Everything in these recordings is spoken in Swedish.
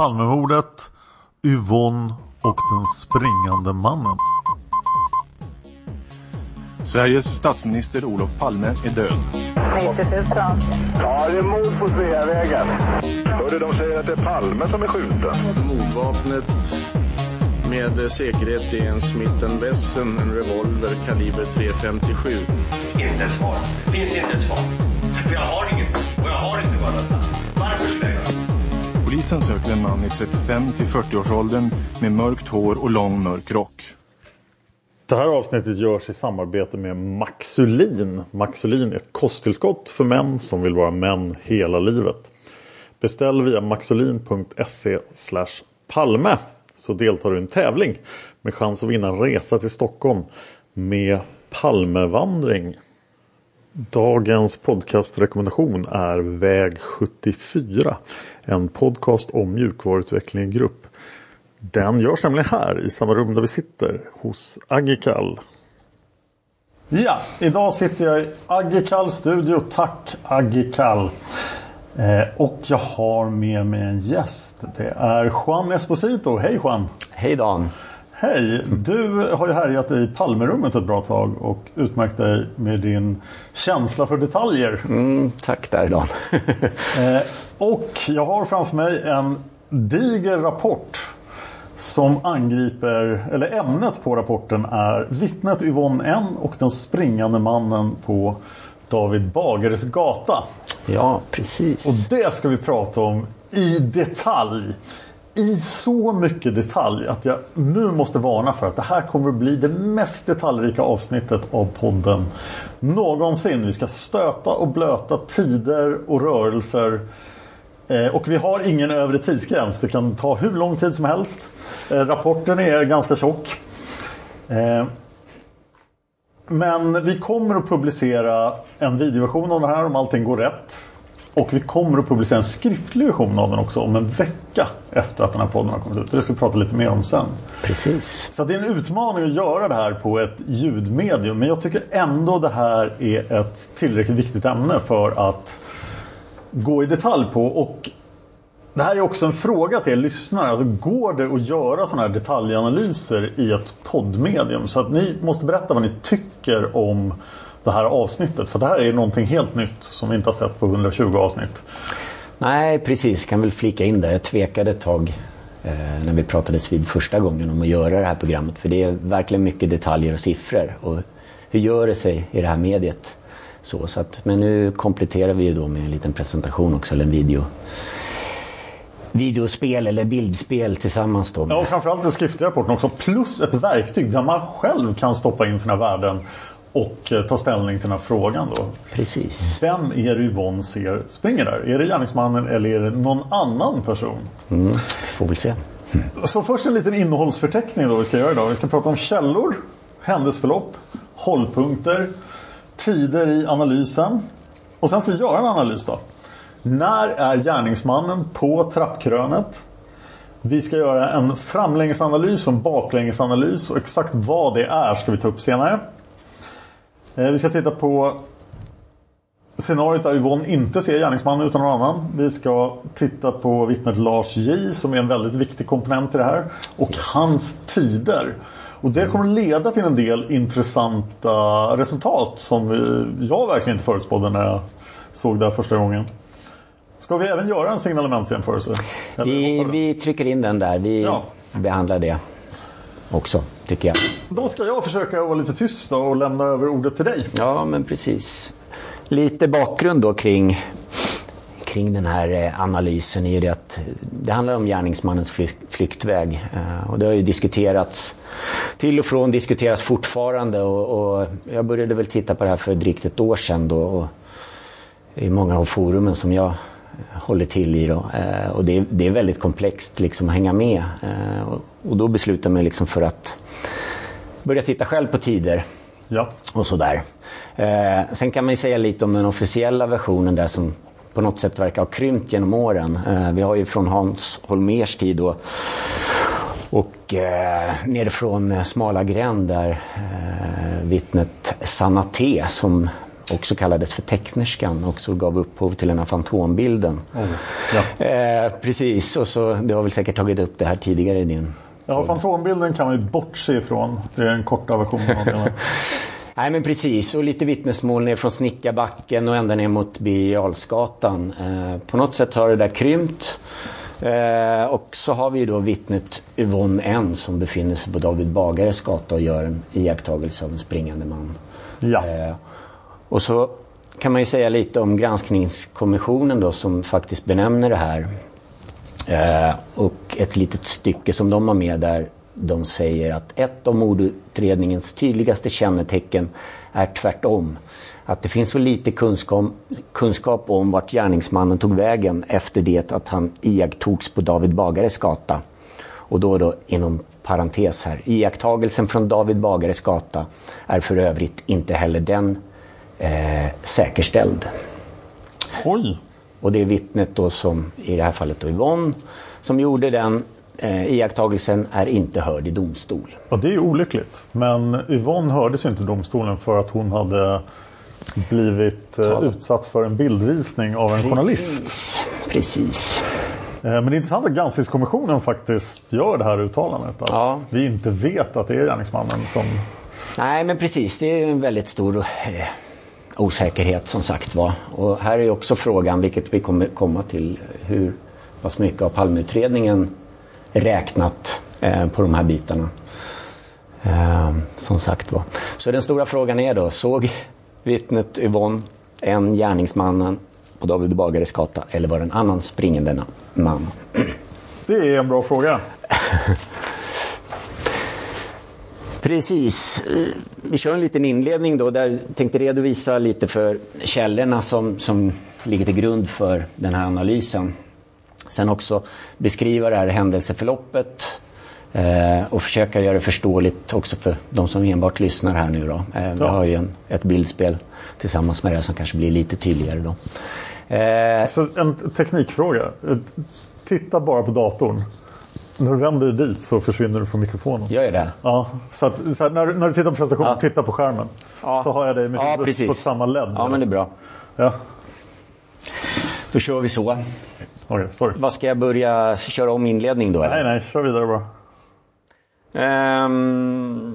Palmemordet, Yvonne och den springande mannen. Sveriges statsminister Olof Palme är död. 90 000. Ja, det är mord på Sveavägen. Hörde de säger att det är Palme som är skjuten. Mordvapnet med säkerhet är en Smith Wesson, en revolver kaliber .357. Inte ett svar. Finns inte ett svar. För jag har inget. Och jag har inte varit Polisen söker en man i 35 till 40-årsåldern med mörkt hår och lång mörk rock. Det här avsnittet görs i samarbete med Maxulin. Maxulin är ett kosttillskott för män som vill vara män hela livet. Beställ via maxulin.se palme så deltar du i en tävling med chans att vinna en resa till Stockholm med Palmevandring. Dagens podcastrekommendation är Väg 74. En podcast om mjukvaruutveckling i grupp. Den görs nämligen här i samma rum där vi sitter hos Agikal. Ja, idag sitter jag i Agikal studio. Tack Agikal. Eh, och jag har med mig en gäst. Det är Juan Esposito. Hej Juan! Hej Dan! Hej! Du har ju härjat i Palmerummet ett bra tag och utmärkt dig med din känsla för detaljer. Mm, tack där Dan! eh, och jag har framför mig en diger rapport som angriper, eller ämnet på rapporten är vittnet Yvonne N och den springande mannen på David Bagares gata. Ja, precis. Och det ska vi prata om i detalj. I så mycket detalj att jag nu måste varna för att det här kommer att bli det mest detaljrika avsnittet av podden någonsin. Vi ska stöta och blöta tider och rörelser Eh, och vi har ingen övre tidsgräns. Det kan ta hur lång tid som helst. Eh, rapporten är ganska tjock. Eh, men vi kommer att publicera en videoversion av det här om allting går rätt. Och vi kommer att publicera en skriftlig version av den också om en vecka efter att den här podden har kommit ut. Det ska vi prata lite mer om sen. Precis. Så det är en utmaning att göra det här på ett ljudmedium. Men jag tycker ändå det här är ett tillräckligt viktigt ämne för att gå i detalj på. Och det här är också en fråga till er lyssnare. Alltså, går det att göra sådana här detaljanalyser i ett poddmedium? Så att ni måste berätta vad ni tycker om det här avsnittet. För det här är någonting helt nytt som vi inte har sett på 120 avsnitt. Nej precis, kan väl flika in det. Jag tvekade ett tag eh, när vi pratades vid första gången om att göra det här programmet. För det är verkligen mycket detaljer och siffror. Och hur gör det sig i det här mediet? Så, så att, men nu kompletterar vi ju då med en liten presentation också, eller en video. Videospel eller bildspel tillsammans då. Ja, och framförallt den skriftliga rapporten också. Plus ett verktyg där man själv kan stoppa in sina värden och eh, ta ställning till den här frågan då. Precis. Vem är det Yvonne ser springer där? Är det gärningsmannen eller är det någon annan person? Mm, får väl se. Mm. Så först en liten innehållsförteckning då vi ska göra idag. Vi ska prata om källor, händelseförlopp, hållpunkter, tider i analysen. Och sen ska vi göra en analys då. När är gärningsmannen på trappkrönet? Vi ska göra en framlängesanalys och en baklängesanalys och exakt vad det är ska vi ta upp senare. Eh, vi ska titta på scenariot där Yvonne inte ser gärningsmannen utan någon annan. Vi ska titta på vittnet Lars J som är en väldigt viktig komponent i det här. Och hans tider. Och det kommer leda till en del intressanta resultat som jag verkligen inte förutspådde när jag såg det här första gången. Ska vi även göra en signalementsjämförelse? Vi, vi trycker in den där. Vi Ja. behandlar det också, tycker jag. Då ska jag försöka vara lite tyst och lämna över ordet till dig. Ja, men precis. Lite bakgrund då kring, kring den här eh, analysen är ju det att det handlar om gärningsmannens flyk, flyktväg. Eh, Och det har ju diskuterats till och från, diskuteras fortfarande och, och jag började väl titta på det här för drygt ett år sedan då. Och i många av forumen som jag håller till i. Då. Eh, och det, är- det är väldigt komplext liksom, att hänga med. Eh, och, och då beslutade jag mig liksom för att börja titta själv på tider Ja. och sådär. Eh, sen kan man ju säga lite om den officiella versionen där som på något sätt verkar ha krympt genom åren. Eh, vi har ju från Hans Holmers tid då och eh, nerifrån eh, Smala gränd där eh, vittnet Sanna T som också kallades för tecknerskan också gav upphov till den här fantombilden. Oh, ja. Eh, precis, och så du har väl säkert tagit upp det här tidigare i din ja, fantombilden kan man ju bortse ifrån. Det är den korta versionen av det. Nej men precis och lite vittnesmål ner från Snickarbacken och ända ner mot Birger. Eh, på något sätt har det där krympt. Eh, och så har vi då vittnet Yvonne N som befinner sig på David Bagares gata och gör en iakttagelse av en springande man. Ja. Eh, och så kan man ju säga lite om granskningskommissionen då som faktiskt benämner det här. Eh, och ett litet stycke som de har med där de säger att ett av mordutredningens tydligaste kännetecken är tvärtom. Att det finns så lite kunskap, kunskap om vart gärningsmannen tog vägen efter det att han iakttogs på David Bagares gata. Och då då inom parentes här. Iakttagelsen från David Bagares gata är för övrigt inte heller den eh, säkerställd. Oj! Och det är vittnet då som i det här fallet då Yvonne som gjorde den eh, iakttagelsen är inte hörd i domstol. Ja, det är ju olyckligt. Men Yvonne hördes inte i domstolen för att hon hade blivit eh, utsatt för en bildvisning av en journalist. Precis. Precis. Eh, Men det är intressant att Granskningskommissionen faktiskt gör det här uttalandet. Att Ja. vi inte vet att det är gärningsmannen som... Nej men precis, det är en väldigt stor eh, osäkerhet som sagt var. Och här är också frågan, vilket vi kommer komma till, hur pass mycket av Palmeutredningen räknat eh, på de här bitarna. Eh, som sagt var. Så den stora frågan är då, såg vittnet Yvonne en gärningsmannen på David Bagares gata eller var det en annan springande man? Det är en bra fråga. Precis. Vi kör en liten inledning då där jag tänkte redovisa lite för källorna som, som ligger till grund för den här analysen. Sen också beskriva det här händelseförloppet eh, och försöka göra det förståeligt också för de som enbart lyssnar här nu. Då. Eh, vi Ja. har ju en, ett bildspel tillsammans med det som kanske blir lite tydligare då. Eh, Så en teknikfråga. Eh, Titta bara på datorn. När du vänder dig dit så försvinner du från mikrofonen. gör jag det? Ja, så, att, så här, när, när du tittar på presentationen, Ja. titta på skärmen. Ja. Så har jag dig med Ja, precis. på samma led. Ja, men det är bra. Ja. Då kör vi så. Okej, sorry. Vad ska jag börja köra om inledning då? Eller? Nej, nej, kör vidare bara. Ehm,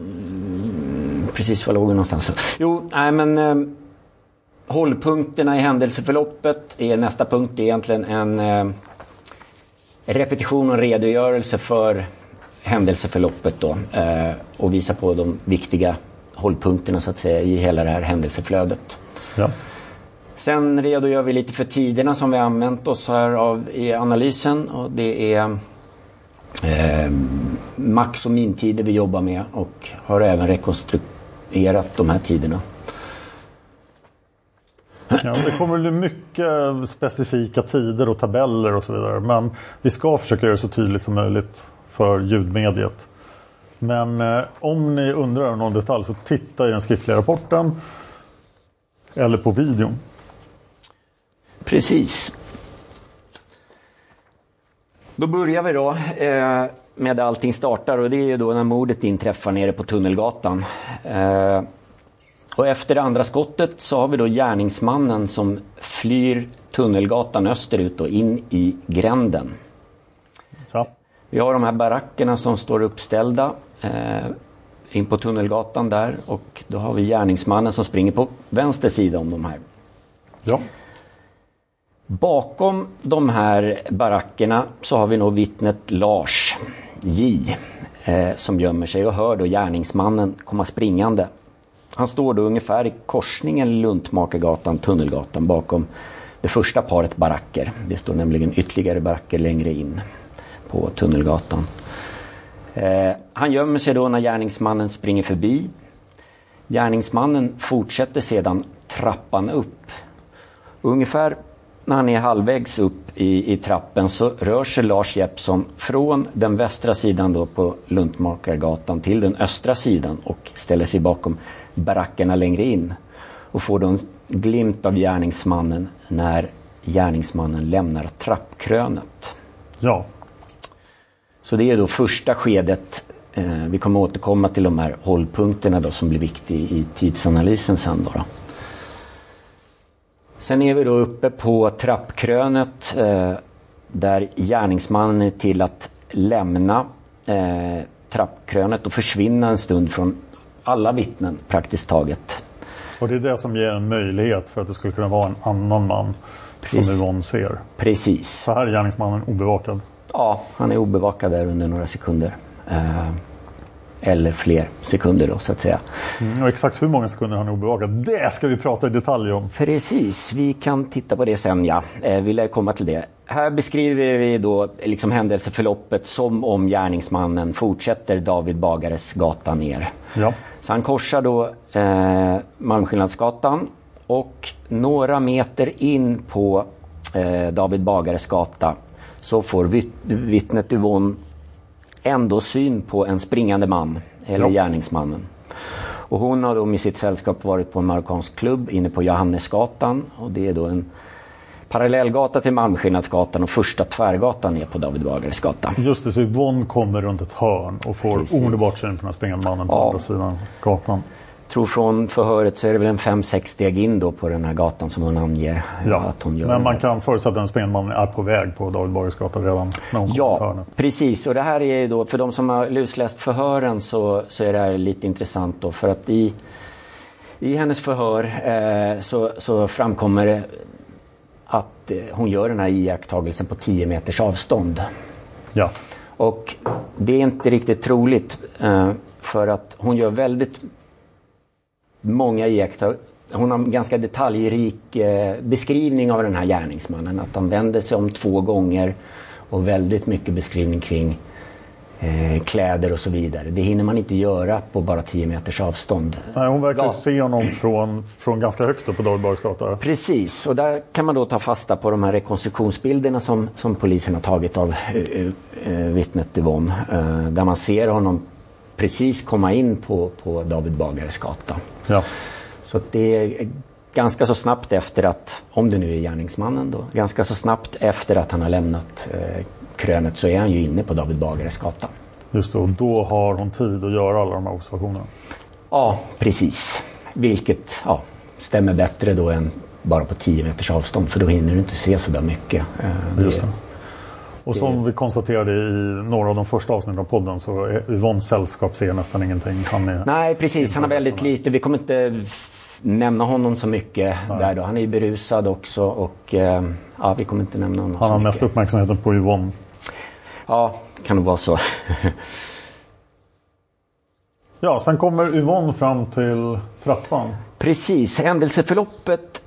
precis var låg vi någonstans? Jo, nej men ehm, hållpunkterna i händelseförloppet är nästa punkt. Det är egentligen en ehm, repetition och redogörelse för händelseförloppet då eh, och visa på de viktiga hållpunkterna så att säga i hela det här händelseflödet. Ja. Sen redogör vi lite för tiderna som vi använt oss här av i analysen och det är eh, max och mintider vi jobbar med och har även rekonstruerat de här tiderna. Ja, det kommer bli mycket specifika tider och tabeller och så vidare. Men vi ska försöka göra det så tydligt som möjligt för ljudmediet. Men eh, om ni undrar om någon detalj så titta i den skriftliga rapporten. Eller på videon. Precis. Då börjar vi då eh, med allting startar och det är ju då när mordet inträffar nere på Tunnelgatan. Eh, och efter det andra skottet så har vi då gärningsmannen som flyr Tunnelgatan österut och in i gränden. Ja. Vi har de här barackerna som står uppställda eh, in på Tunnelgatan där och då har vi gärningsmannen som springer på vänster sida om de här. Ja. Bakom de här barackerna så har vi nog vittnet Lars J eh, som gömmer sig och hör då gärningsmannen komma springande. Han står då ungefär i korsningen Luntmakargatan, Tunnelgatan bakom det första paret baracker. Det står nämligen ytterligare baracker längre in på Tunnelgatan. Eh, han gömmer sig då när gärningsmannen springer förbi. Gärningsmannen fortsätter sedan trappan upp. Ungefär när han är halvvägs upp i, i trappen så rör sig Lars Jeppsson från den västra sidan då på Luntmakargatan till den östra sidan och ställer sig bakom barackerna längre in. Och får då en glimt av gärningsmannen när gärningsmannen lämnar trappkrönet. Ja. Så det är då första skedet. Eh, vi kommer återkomma till de här hållpunkterna då som blir viktiga i tidsanalysen sen. Då, då. Sen är vi då uppe på trappkrönet eh, där gärningsmannen är till att lämna eh, trappkrönet och försvinna en stund från alla vittnen praktiskt taget. Och det är det som ger en möjlighet för att det skulle kunna vara en annan man Precis. som Yvonne ser. Precis. Så här är gärningsmannen obevakad. Ja, han är obevakad där under några sekunder. Eh, eller fler sekunder då så att säga. Mm, och exakt hur många sekunder han är obevakad, det ska vi prata i detalj om. Precis, vi kan titta på det sen ja. Eh, vi lär komma till det. Här beskriver vi då liksom händelseförloppet som om gärningsmannen fortsätter David Bagares gata ner. Ja. Så han korsar då eh, Malmskillnadsgatan och några meter in på eh, David Bagares gata så får vitt, vittnet Yvonne ändå syn på en springande man, eller Ja. gärningsmannen. Och hon har då med sitt sällskap varit på en marockansk klubb inne på Johannesgatan och det är då en parallellgata till Malmskillnadsgatan och första tvärgatan är på David Bagares gata. Just det, så Yvonne kommer runt ett hörn och får Precis. omedelbart syn på den här springande mannen på Ja. andra sidan gatan. tror från förhöret så är det väl en 5-6 steg in då på den här gatan som hon anger Ja. att hon gör. Men man kan förutsätta att den springande mannen är på väg på David Bagares gata redan när hon Ja, hörnet. precis. Och det här är ju då, för de som har lusläst förhören så, så är det här lite intressant då. För att i, i hennes förhör eh, så, så framkommer att eh, hon gör den här iakttagelsen på 10 meters avstånd. Ja. Och det är inte riktigt troligt eh, för att hon gör väldigt många iakttagelser. Hon har en ganska detaljrik eh, beskrivning av den här gärningsmannen. Att han vänder sig om två gånger och väldigt mycket beskrivning kring eh, kläder och så vidare. Det hinner man inte göra på bara 10 meters avstånd. Nej, hon verkar Ja. se honom från, från ganska högt upp på David Bagares gata. Precis, och där kan man då ta fasta på de här rekonstruktionsbilderna som, som polisen har tagit av uh, uh, vittnet Yvonne. Uh, där man ser honom precis komma in på, på David Bagares gata. Ja. Så det är ganska så snabbt efter att, om det nu är gärningsmannen då, ganska så snabbt efter att han har lämnat eh, krönet så är han ju inne på David Bagares gata. Just det, och då har hon tid att göra alla de här observationerna. Ja, precis. Vilket ja, stämmer bättre då än bara på 10 meters avstånd för då hinner du inte se så där mycket. Eh, Just det. Och som vi konstaterade i några av de första avsnitten av podden så är Yvonnes sällskap ser nästan ingenting. Han är... Nej, precis. Han har väldigt lite. Vi kommer inte nämna honom så mycket där då. Han är ju berusad också och eh, ja, vi kommer inte nämna honom Han så har mycket. mest uppmärksamheten på Yvonne. Ja, kan nog vara så. Ja, sen kommer Yvonne fram till trappan. Precis, händelseförloppet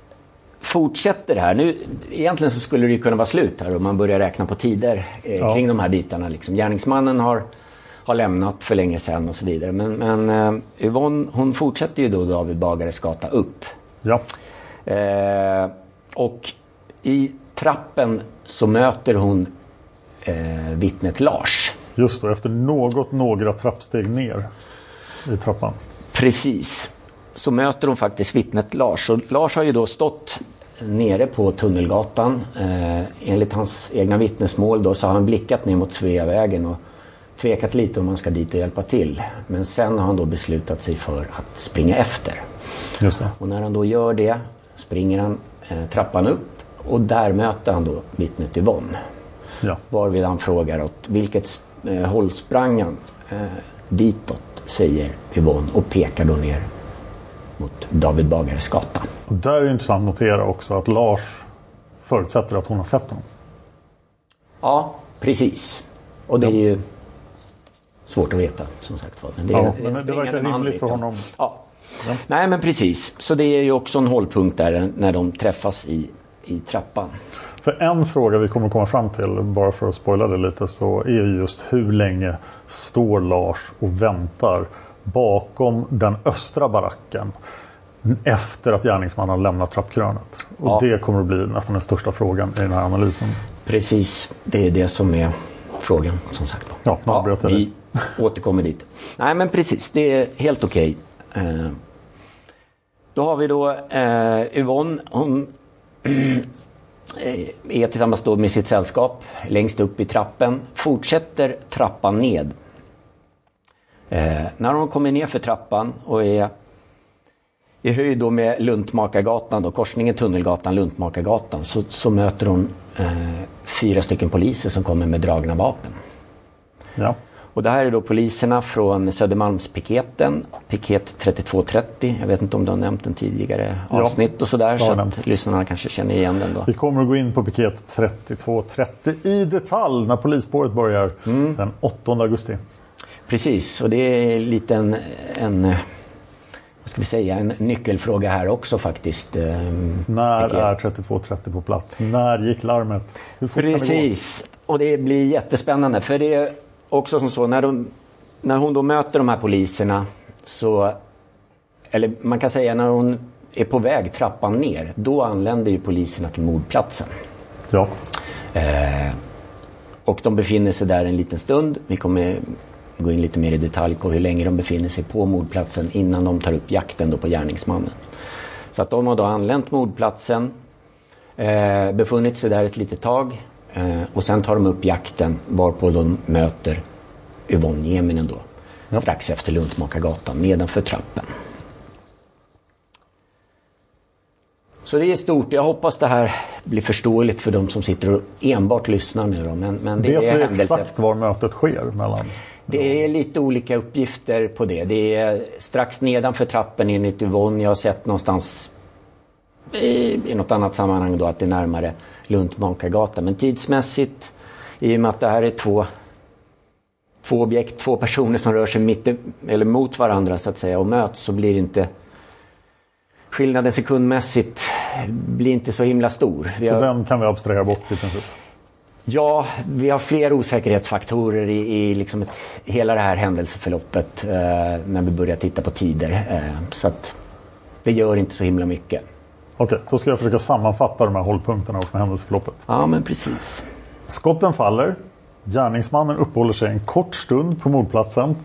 fortsätter här. Nu, egentligen så skulle det ju kunna vara slut här om man börjar räkna på tider eh, Ja. kring de här bitarna. Liksom. Gärningsmannen har, har lämnat för länge sedan och så vidare. Men, men eh, Yvonne hon fortsätter ju då David Bagares gata upp. Ja, Eh, och i trappen så möter hon eh, vittnet Lars. just då. Efter något, några trappsteg ner i trappan. Precis. Så möter hon faktiskt vittnet Lars. Och Lars har ju då stått nere på Tunnelgatan. Eh, enligt hans egna vittnesmål då så har han blickat ner mot Sveavägen och tvekat lite om han ska dit och hjälpa till. Men sen har han då beslutat sig för att springa efter. Just det. Och när han då gör det springer han eh, trappan upp och där möter han då vittnet Yvonne. Ja. Varvid han frågar åt vilket eh, håll sprang han? Eh, ditåt, säger Yvonne och pekar då ner mot David Bagares gata. Och där är det intressant att notera också att Lars förutsätter att hon har sett honom. Ja, precis. Och det är ju svårt att veta som sagt var. Men det, Ja, men en det verkar man, rimligt för liksom. honom. Ja. Nej men precis. Så det är ju också en hållpunkt där när de träffas i, i trappan. För en fråga vi kommer komma fram till, bara för att spoila det lite, så är ju just hur länge står Lars och väntar bakom den östra baracken efter att gärningsmannen har lämnat trappkrönet. Och Ja. det kommer att bli nästan den största frågan i den här analysen. Precis, det är det som är frågan som sagt. Ja, jag vi återkommer dit. Nej men precis, det är helt okej. Eh, då har vi då eh, Yvonne. Hon Eh, är tillsammans då med sitt sällskap längst upp i trappen. Fortsätter trappan ned. Eh, när hon kommer ner för trappan och är i höjd då med Luntmakargatan, då, korsningen Tunnelgatan, Luntmakargatan, så, så möter hon eh, fyra stycken poliser som kommer med dragna vapen. Ja. Och det här är då poliserna från Södermalmspiketen, piket 3230. Jag vet inte om du har nämnt den tidigare Ja, avsnitt och sådär. Så att lyssnarna kanske känner igen den då. Vi kommer att gå in på piket 3230 i detalj när polisspåret börjar Mm. den 8 augusti. Precis, och det är lite en, en eh, vad ska vi säga, en nyckelfråga här också faktiskt. ehm, När är 3230 på plats? När gick larmet? Precis, och det blir jättespännande för det är också som så när, de, när hon då möter de här poliserna så eller man kan säga när hon är på väg trappan ner då anländer ju poliserna till mordplatsen. Ja. Eh, och de befinner sig där en liten stund. Vi kommer gå in lite mer i detalj på hur länge de befinner sig på mordplatsen innan de tar upp jakten då på gärningsmannen. Så att de har då anlänt mordplatsen, eh, befunnit sig där ett litet tag och sen tar de upp jakten varpå de möter Yvonne Nieminen då. Strax efter Luntmakargatan nedanför trappen. Så det är stort. Jag hoppas det här blir förståeligt för de som sitter och enbart lyssnar nu då. Men, men det Vet är vi händelser. exakt var mötet sker mellan? Det är lite olika uppgifter på det. Det är strax nedanför trappen enligt Yvonne. Jag har sett någonstans i, i något annat sammanhang då att det är närmare Luntmakargatan. Men tidsmässigt, i och med att det här är två, två objekt, två personer som rör sig mitt, eller mot varandra så att säga och möts så blir inte skillnaden sekundmässigt blir inte så himla stor. Vi Så har- den kan vi abstrahera bort i princip? Ja, vi har fler osäkerhetsfaktorer i, i liksom ett, hela det här händelseförloppet eh, när vi börjar titta på tider. Eh, så att det gör inte så himla mycket. Okej, då ska jag försöka sammanfatta de här hållpunkterna och med händelseförloppet. Ja, men precis. Skotten faller. Gärningsmannen uppehåller sig en kort stund på mordplatsen.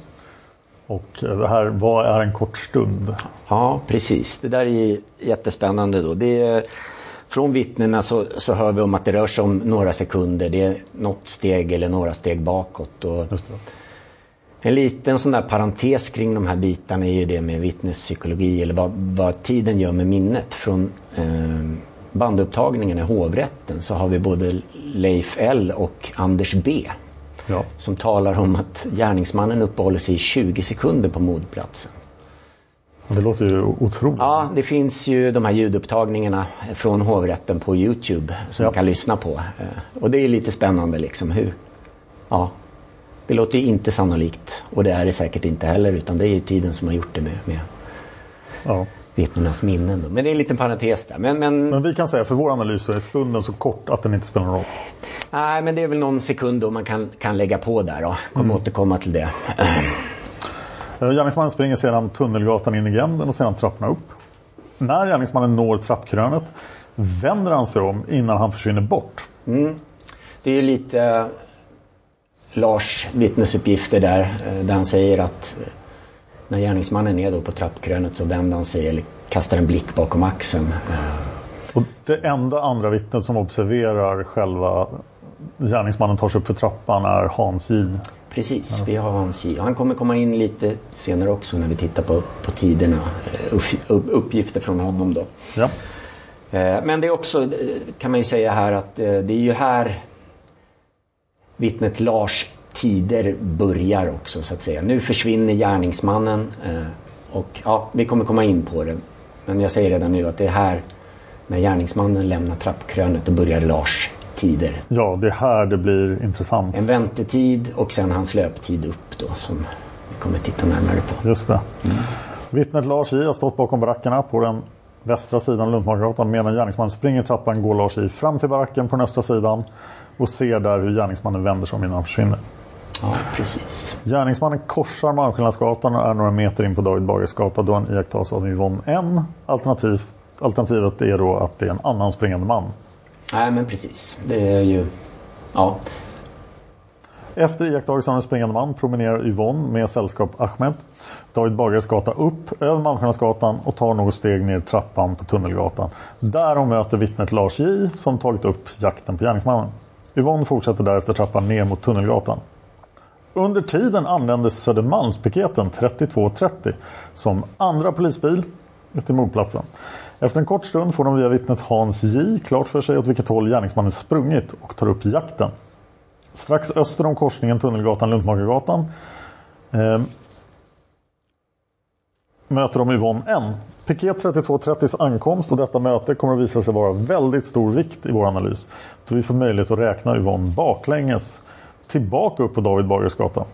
Och det här, vad är en kort stund? Ja, precis. Det där är jättespännande då. Det är, från vittnena så, så hör vi om att det rör sig om några sekunder. Det är något steg eller några steg bakåt. Och. En liten sån där parentes kring de här bitarna är ju det med vittnespsykologi eller vad, vad tiden gör med minnet. Från eh, bandupptagningen i hovrätten så har vi både Leif L och Anders B. Ja. Som talar om att gärningsmannen uppehåller sig i 20 sekunder på mordplatsen. Det låter ju otroligt. Ja, det finns ju de här ljudupptagningarna från hovrätten på Youtube som Ja. man kan lyssna på. Eh, Och det är lite spännande liksom hur... Ja, det låter ju inte sannolikt och det är det säkert inte heller utan det är ju tiden som har gjort det med, med Ja. vittnenas minnen. Då. Men det är en liten parentes där. Men, men, Men vi kan säga för vår analys är stunden så kort att den inte spelar någon roll. nej, men det är väl någon sekund då man kan, kan lägga på där. Då. Kommer Mm. återkomma till det. Eh, Gärningsmannen springer sedan Tunnelgatan in i gränden och sedan trapporna upp. När gärningsmannen når trappkrönet vänder han sig om innan han försvinner bort. Det är ju lite Lars vittnesuppgifter där, eh, där han säger att eh, när gärningsmannen är då på trappkrönet så vänder han sig eller kastar en blick bakom axeln. Eh, Och det enda andra vittnet som observerar själva gärningsmannen tar sig upp för trappan är Hans J. Precis, vi har Hans J. Han kommer komma in lite senare också när vi tittar på, på tiderna. upp- upp- Uppgifter från honom då. Ja. Men det är också, kan man ju säga här att det är ju här vittnet Lars tider börjar också så att säga. Nu försvinner gärningsmannen eh, och ja, vi kommer komma in på det. Men jag säger redan nu att det är här när gärningsmannen lämnar trappkrönet och börjar Lars tider. ja, det är här det blir intressant. En väntetid och sen hans löptid upp då som vi kommer titta närmare på. Just det. Vittnet Lars J har stått bakom barackerna på den västra sidan Luntmakargatan. Medan gärningsmannen springer trappan går Lars J fram till baracken på den östra sidan och ser där hur gärningsmannen vänder sig om innan han försvinner. Ja, precis. Gärningsmannen korsar Malmskillnadsgatan och är några meter in på David Bagares gata då han iakttas av Yvonne N. Alternativt, alternativet är då att det är en annan springande man. Nej men precis. Det är ju... Ja, Efter iakttagelsen av en springande man promenerar Yvonne med sällskap Ahmed David Bagares gata upp över Malmskillnadsgatan och tar något steg ner trappan på Tunnelgatan. Där hon möter vittnet Lars J som tagit upp jakten på gärningsmannen. Yvonne fortsätter därefter trappan ner mot Tunnelgatan. Under tiden anländes Södermalmspiketen 3230 som andra polisbil till mordplatsen. Efter en kort stund får de via vittnet Hans J klart för sig åt vilket håll gärningsmannen sprungit och tar upp jakten. Strax öster om korsningen Tunnelgatan-Luntmakargatan eh, möter de Yvonne N. Piket 3230s ankomst och detta möte kommer att visa sig vara väldigt stor vikt i vår analys. Då vi får möjlighet att räkna Yvonne baklänges tillbaka upp på David Bagares gata.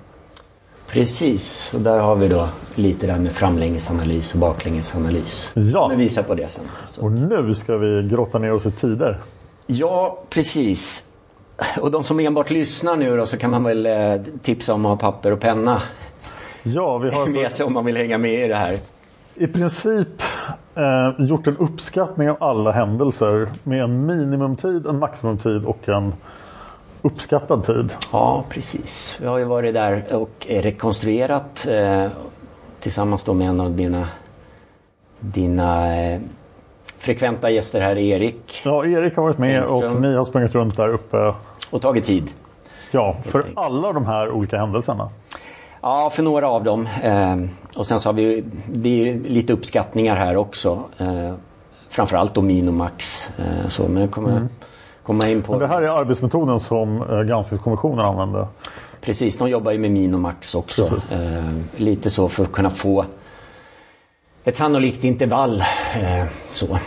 precis. Och där har vi då lite där med framlängesanalys och baklängesanalys. Ja. Men visa på det sen. Så. Och nu ska vi grotta ner oss i tider. Ja, precis. Och de som enbart lyssnar nu då så kan man väl eh, tipsa om att ha papper och penna Ja, vi har med alltså sig om man vill hänga med i det här. I princip eh, gjort en uppskattning av alla händelser med en minimumtid, en maximumtid och en uppskattad tid. Ja, precis. Vi har ju varit där och rekonstruerat eh, tillsammans då med en av dina, dina eh, frekventa gäster här, Erik. Ja, Erik har varit med Engström. och ni har sprungit runt där uppe. Och tagit tid. Ja, för alla de här olika händelserna. Ja, för några av dem. Eh, och sen så har vi ju lite uppskattningar här också. Eh, framförallt då Minomax. Eh, så, men jag kommer komma in på... Men det här är arbetsmetoden som eh, granskningskommissionen använde. Precis, de jobbar ju med Minomax också. Precis. Eh, lite så för att kunna få ett sannolikt intervall. Eh, så.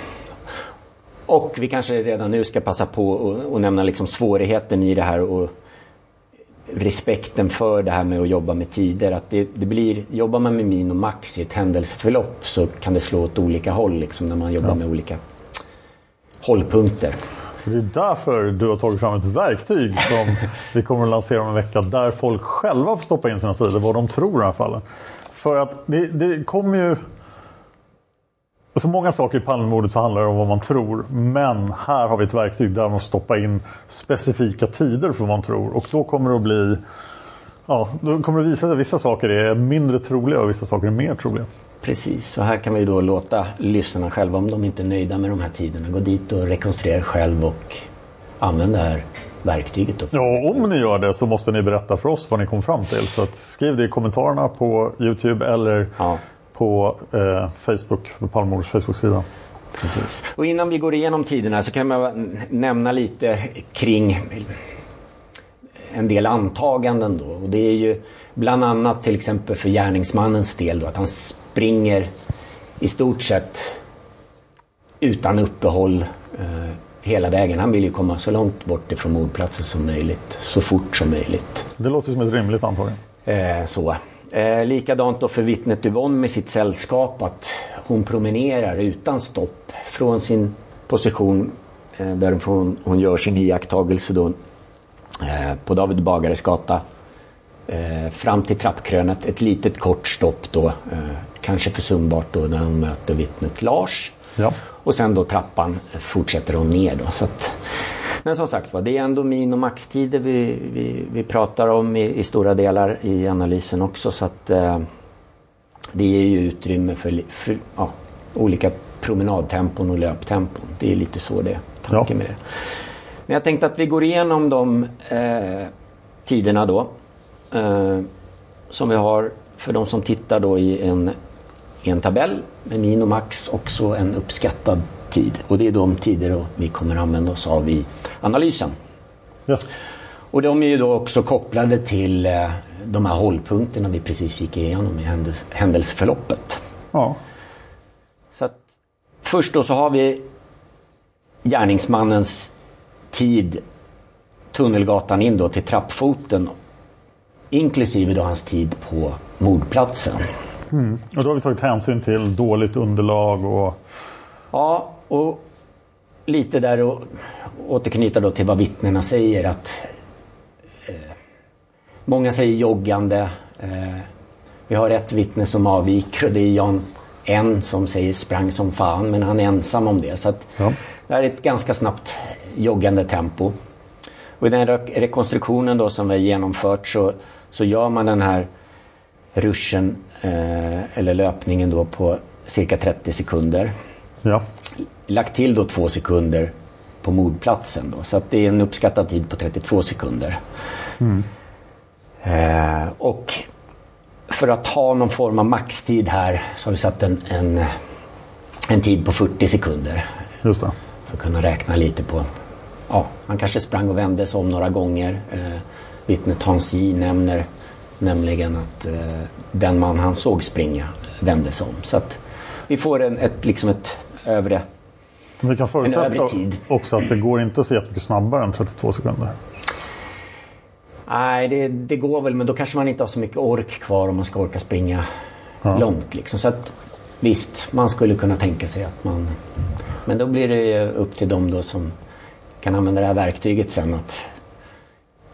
Och vi kanske redan nu ska passa på att nämna liksom svårigheten i det här och respekten för det här med att jobba med tider. Att det, det blir, jobbar man med min och max i ett händelseförlopp så kan det slå åt olika håll liksom, när man jobbar med olika hållpunkter. Det är därför du har tagit fram ett verktyg som vi kommer att lansera om en vecka där folk själva får stoppa in sina tider, vad de tror i alla fall. För att det, det kommer ju... Så många saker i Palmemordet så handlar det om vad man tror. Men här har vi ett verktyg där man stoppar in specifika tider för vad man tror. Och då kommer det att bli... Ja, då kommer det visa sig att vissa saker är mindre troliga och vissa saker är mer troliga. Precis, så här kan vi då låta lyssnarna själva, om de inte är nöjda med de här tiderna, gå dit och rekonstruera själv och använda det här verktyget. Då. Ja, om ni gör det så måste ni berätta för oss vad ni kom fram till. Så skriv det i kommentarerna på Youtube eller Ja. På eh, Facebook, på Palmemordets Facebook-sida. Precis. Och innan vi går igenom tiderna så kan man nämna lite kring en del antaganden då. Och det är ju bland annat till exempel för gärningsmannens del då att han springer i stort sett utan uppehåll eh, hela vägen. Han vill ju komma så långt bort ifrån mordplatsen som möjligt, så fort som möjligt. Det låter som ett rimligt antagande. Eh, så. Eh, likadant då för vittnet Yvonne med sitt sällskap att hon promenerar utan stopp från sin position eh, där hon, gör sin iakttagelse då eh, på David Bagares gata eh, fram till trappkrönet. Ett litet kort stopp då, eh, kanske försumbart då när hon möter vittnet Lars. Ja. Och sen då trappan fortsätter hon ner då. Så att, men som sagt var, det är ändå min och maxtider vi, vi, vi pratar om i, i stora delar i analysen också. Så att eh, det ger ju utrymme för, för ja, olika promenadtempon och löptempon. Det är lite så det är tanken ja. med det. Men jag tänkte att vi går igenom de eh, tiderna då. Eh, som vi har för de som tittar då i en, i en tabell med min och max också en uppskattad tid. Och det är de tider vi kommer använda oss av i analysen. Yes. Och de är ju då också kopplade till eh, de här hållpunkterna vi precis gick igenom i händelseförloppet. Ja. Så att, först då så har vi gärningsmannens tid Tunnelgatan in då till trappfoten inklusive då hans tid på mordplatsen. Mm. Och då har vi tagit hänsyn till dåligt underlag och... Ja, och lite där och återknyta då till vad vittnena säger att eh, Många säger joggande. Eh, vi har ett vittne som avviker och det är Jan N som säger sprang som fan men han är ensam om det. Så att ja. det här är ett ganska snabbt joggande tempo. Och i den rekonstruktionen då som vi har genomfört så, så gör man den här ruschen eh, eller löpningen då på cirka 30 sekunder. Ja. Lagt till då två sekunder på mordplatsen då. Så att det är en uppskattad tid på 32 sekunder. Mm. Eh, och för att ha någon form av maxtid här så har vi satt en, en, en tid på 40 sekunder. Just det. För att kunna räkna lite på ja, han kanske sprang och vände sig om några gånger. Eh, vittnet Hans J nämner nämligen att eh, den man han såg springa vände sig om. Så att vi får en, ett, liksom ett övre Vi kan förutsätta också att det går inte så jättemycket snabbare än 32 sekunder. Nej, det, det, går väl men då kanske man inte har så mycket ork kvar om man ska orka springa ja. långt. Liksom. Så att, visst, man skulle kunna tänka sig att man... Men då blir det upp till dem då som kan använda det här verktyget sen att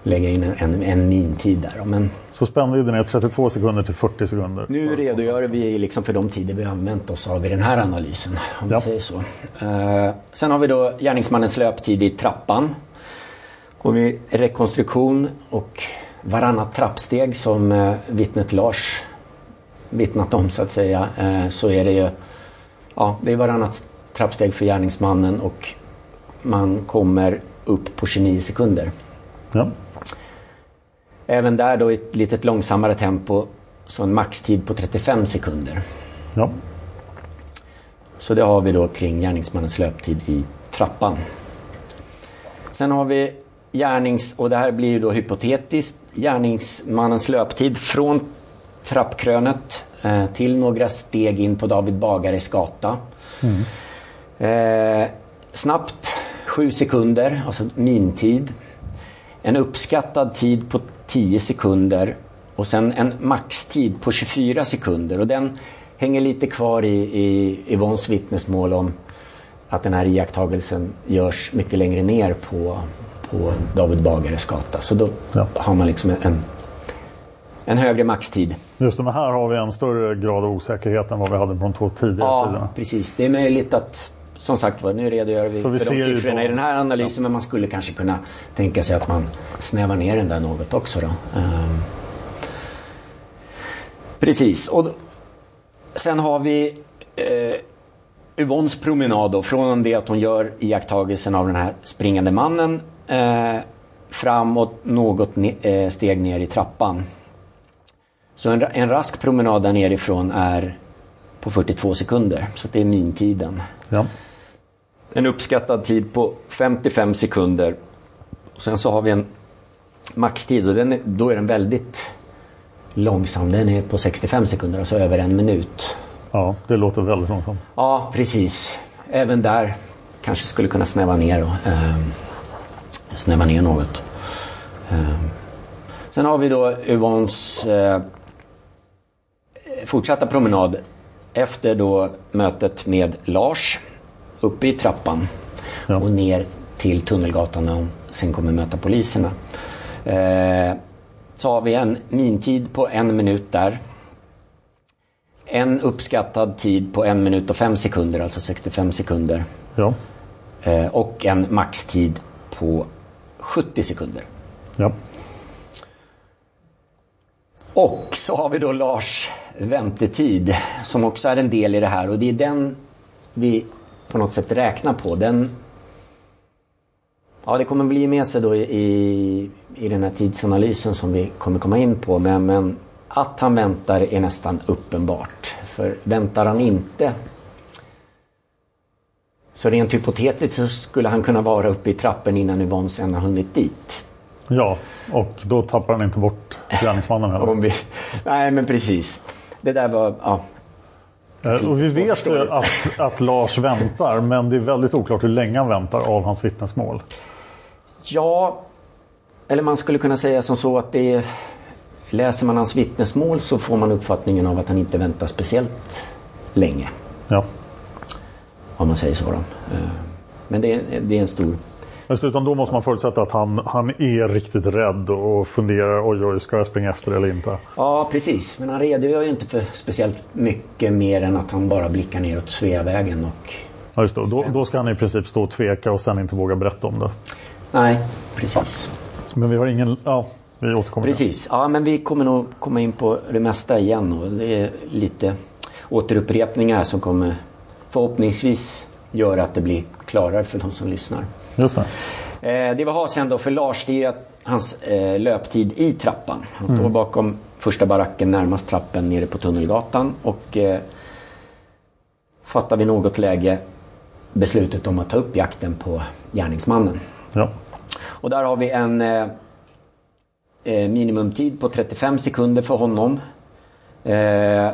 lägga in en, en, en mintid där. Men, så spännvidden är 32 sekunder till 40 sekunder? Nu redogör vi liksom för de tider vi använt oss av i den här analysen. Om ja. säger så. Uh, sen har vi då gärningsmannens löptid i trappan. Och vid rekonstruktion och varannat trappsteg som uh, vittnet Lars vittnat om så att säga. Uh, så är det ju ja, det är varannat trappsteg för gärningsmannen och man kommer upp på 29 sekunder. Ja. Även där då i ett litet långsammare tempo så en maxtid på 35 sekunder. Ja. Så det har vi då kring gärningsmannens löptid i trappan. Sen har vi gärnings, och det här blir ju då hypotetiskt, gärningsmannens löptid från trappkrönet eh, till några steg in på David Bagares gata. Mm. Eh, snabbt 7 sekunder, alltså mintid. En uppskattad tid på 10 sekunder och sen en maxtid på 24 sekunder. Och den hänger lite kvar i, i Yvonnes vittnesmål om att den här iakttagelsen görs mycket längre ner på, på David Bagares gata. Så då ja. har man liksom en, en högre maxtid. Just det, men här har vi en större grad av osäkerhet än vad vi hade på de två tidigare ja, tiderna. Ja, precis. Det är möjligt att som sagt var, nu redogör vi vi för de siffrorna i den här analysen ja. men man skulle kanske kunna tänka sig att man snävar ner den där något också. Då. Um, precis, och sen har vi uh, Yvonnes promenad då, från det att hon gör iakttagelsen av den här springande mannen uh, framåt något ne uh, steg ner i trappan. Så en, en rask promenad där nerifrån är på 42 sekunder, så det är mintiden. Ja en uppskattad tid på 55 sekunder. Och sen så har vi en maxtid och den är, då är den väldigt långsam. Den är på 65 sekunder, alltså över en minut. Ja, det låter väldigt långsamt. Ja, precis. Även där kanske skulle kunna snäva ner, och, eh, snäva ner något. Eh. Sen har vi då Yvonnes eh, fortsatta promenad efter då mötet med Lars uppe i trappan ja. och ner till Tunnelgatan hon sen kommer möta poliserna. Eh, så har vi en mintid på en minut där. En uppskattad tid på en minut och fem sekunder, alltså 65 sekunder. Ja. Eh, och en maxtid på 70 sekunder. Ja. Och så har vi då Lars väntetid som också är en del i det här och det är den vi på något sätt räknar på den Ja, det kommer bli med sig då i, i den här tidsanalysen som vi kommer komma in på. Men, men att han väntar är nästan uppenbart. För väntar han inte så rent hypotetiskt så skulle han kunna vara uppe i trappen innan Yvonne sen har hunnit dit. Ja, och då tappar han inte bort gärningsmannen heller. Vi, nej, men precis. Det där var... Ja. Eh, Och vi vet ju att, att Lars väntar, men det är väldigt oklart hur länge han väntar av hans vittnesmål. Ja, eller man skulle kunna säga som så att det är, Läser man hans vittnesmål så får man uppfattningen av att han inte väntar speciellt länge. Ja. Om man säger så då. Eh, Men det är, det är en stor... Men utan då måste man förutsätta att han, han är riktigt rädd och funderar oj oj, ska jag springa efter eller inte? Ja, precis. Men han redogör ju inte för speciellt mycket mer än att han bara blickar neråt Sveavägen och... Ja, just det. Då, då ska han i princip stå och tveka och sen inte våga berätta om det. Nej, precis. Men vi har ingen... Ja, vi återkommer Precis. Ja, men vi kommer nog komma in på det mesta igen och det är lite återupprepningar som kommer förhoppningsvis göra att det blir klarare för de som lyssnar. Just det. Eh, det vi har sen då för Lars det är hans eh, löptid i trappan. Han står bakom första baracken närmast trappen nere på Tunnelgatan och eh, fattar vid något läge beslutet om att ta upp jakten på gärningsmannen. Ja. Och där har vi en eh, eh, minimumtid på 35 sekunder för honom. Eh,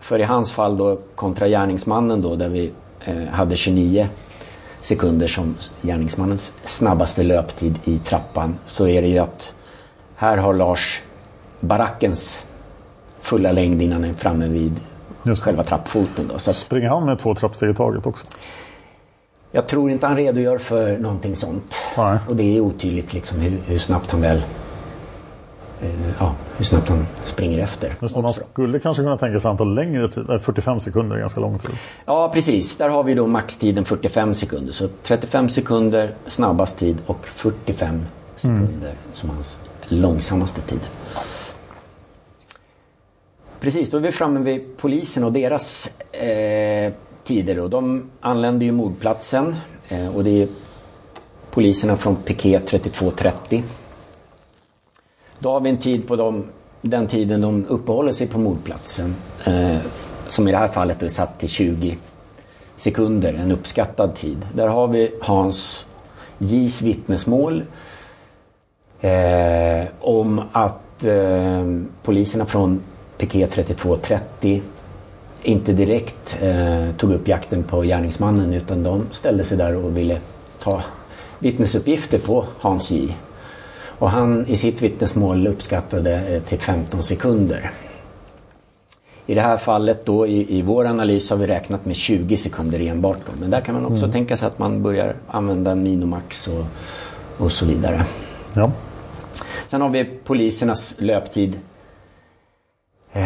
för i hans fall då kontra gärningsmannen då där vi hade 29 sekunder som gärningsmannens snabbaste löptid i trappan så är det ju att här har Lars barackens fulla längd innan han är framme vid Just själva trappfoten. Då. Så att Springer han med två trappsteg i taget också? jag tror inte han redogör för någonting sånt. Nej. Och det är otydligt liksom hur, hur snabbt han väl eh, ja, hur snabbt han springer efter. Just man skulle kanske kunna tänka sig att han tar längre tid. Nej, 45 sekunder är ganska lång tid. Ja precis, där har vi då maxtiden 45 sekunder. Så 35 sekunder snabbast tid och 45 sekunder som hans långsammaste tid. Precis, då är vi framme vid polisen och deras eh, tider. Då. De anländer ju mordplatsen eh, och det är poliserna från piket 3230. Då har vi en tid på dem, den tiden de uppehåller sig på mordplatsen. Eh, som i det här fallet är satt till 20 sekunder, en uppskattad tid. Där har vi Hans J's vittnesmål eh, om att eh, poliserna från piket 3230 inte direkt eh, tog upp jakten på gärningsmannen utan de ställde sig där och ville ta vittnesuppgifter på Hans J. Och han i sitt vittnesmål uppskattade eh, till 15 sekunder. I det här fallet då i, i vår analys har vi räknat med 20 sekunder enbart. Då. Men där kan man också tänka sig att man börjar använda Minomax och, och så vidare. Ja. Sen har vi polisernas löptid. Eh,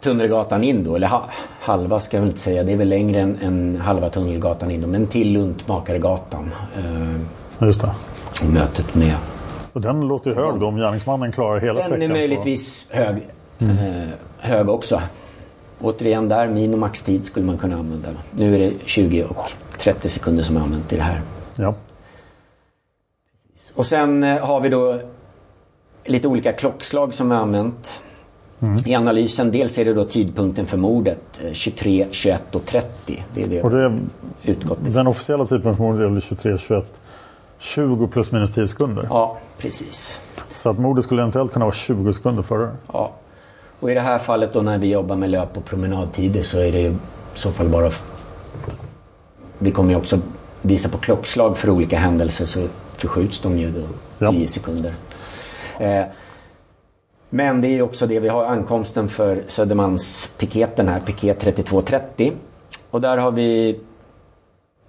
Tunnelgatan in då, eller ha, halva ska jag väl inte säga. Det är väl längre än, än halva Tunnelgatan in då, men till Luntmakaregatan. Eh, Just det. mötet med Och den låter ju hög då om gärningsmannen klarar hela Den sträckan. är på- möjligtvis hög, eh, hög också. Återigen där, min och maxtid skulle man kunna använda. Nu är det 20 och 30 sekunder som är använt i det här. Ja. Och sen eh, har vi då lite olika klockslag som är använt. I analysen, dels är det då tidpunkten för mordet, eh, 23, 21 och 30. Det är det Och det är, utgått den officiella tidpunkten för mordet är väl 23, 21, 20 plus minus 10 sekunder. Ja, precis. Så att mordet skulle eventuellt kunna vara 20 sekunder före. Ja. Och i det här fallet då när vi jobbar med löp och promenadtider så är det ju i så fall bara... Vi kommer ju också visa på klockslag för olika händelser så förskjuts de ju då Ja. 10 sekunder. Eh, men det är ju också det vi har ankomsten för Södermalmspiketen här, piket 3230. Och där har vi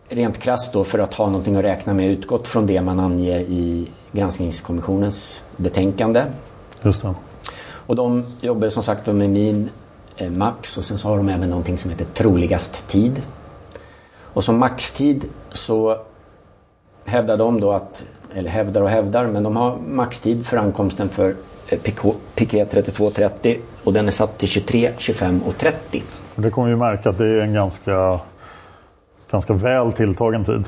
rent krasst då för att ha någonting att räkna med utgått från det man anger i granskningskommissionens betänkande. Just det. Och de jobbar som sagt med min eh, max och sen så har de även någonting som heter troligast tid. Och som maxtid så hävdar de då att, eller hävdar och hävdar, men de har maxtid för ankomsten för eh, PK piket 3230 och den är satt till 23, 25 och 30. Och det kommer vi märka att det är en ganska ganska väl tilltagen tid.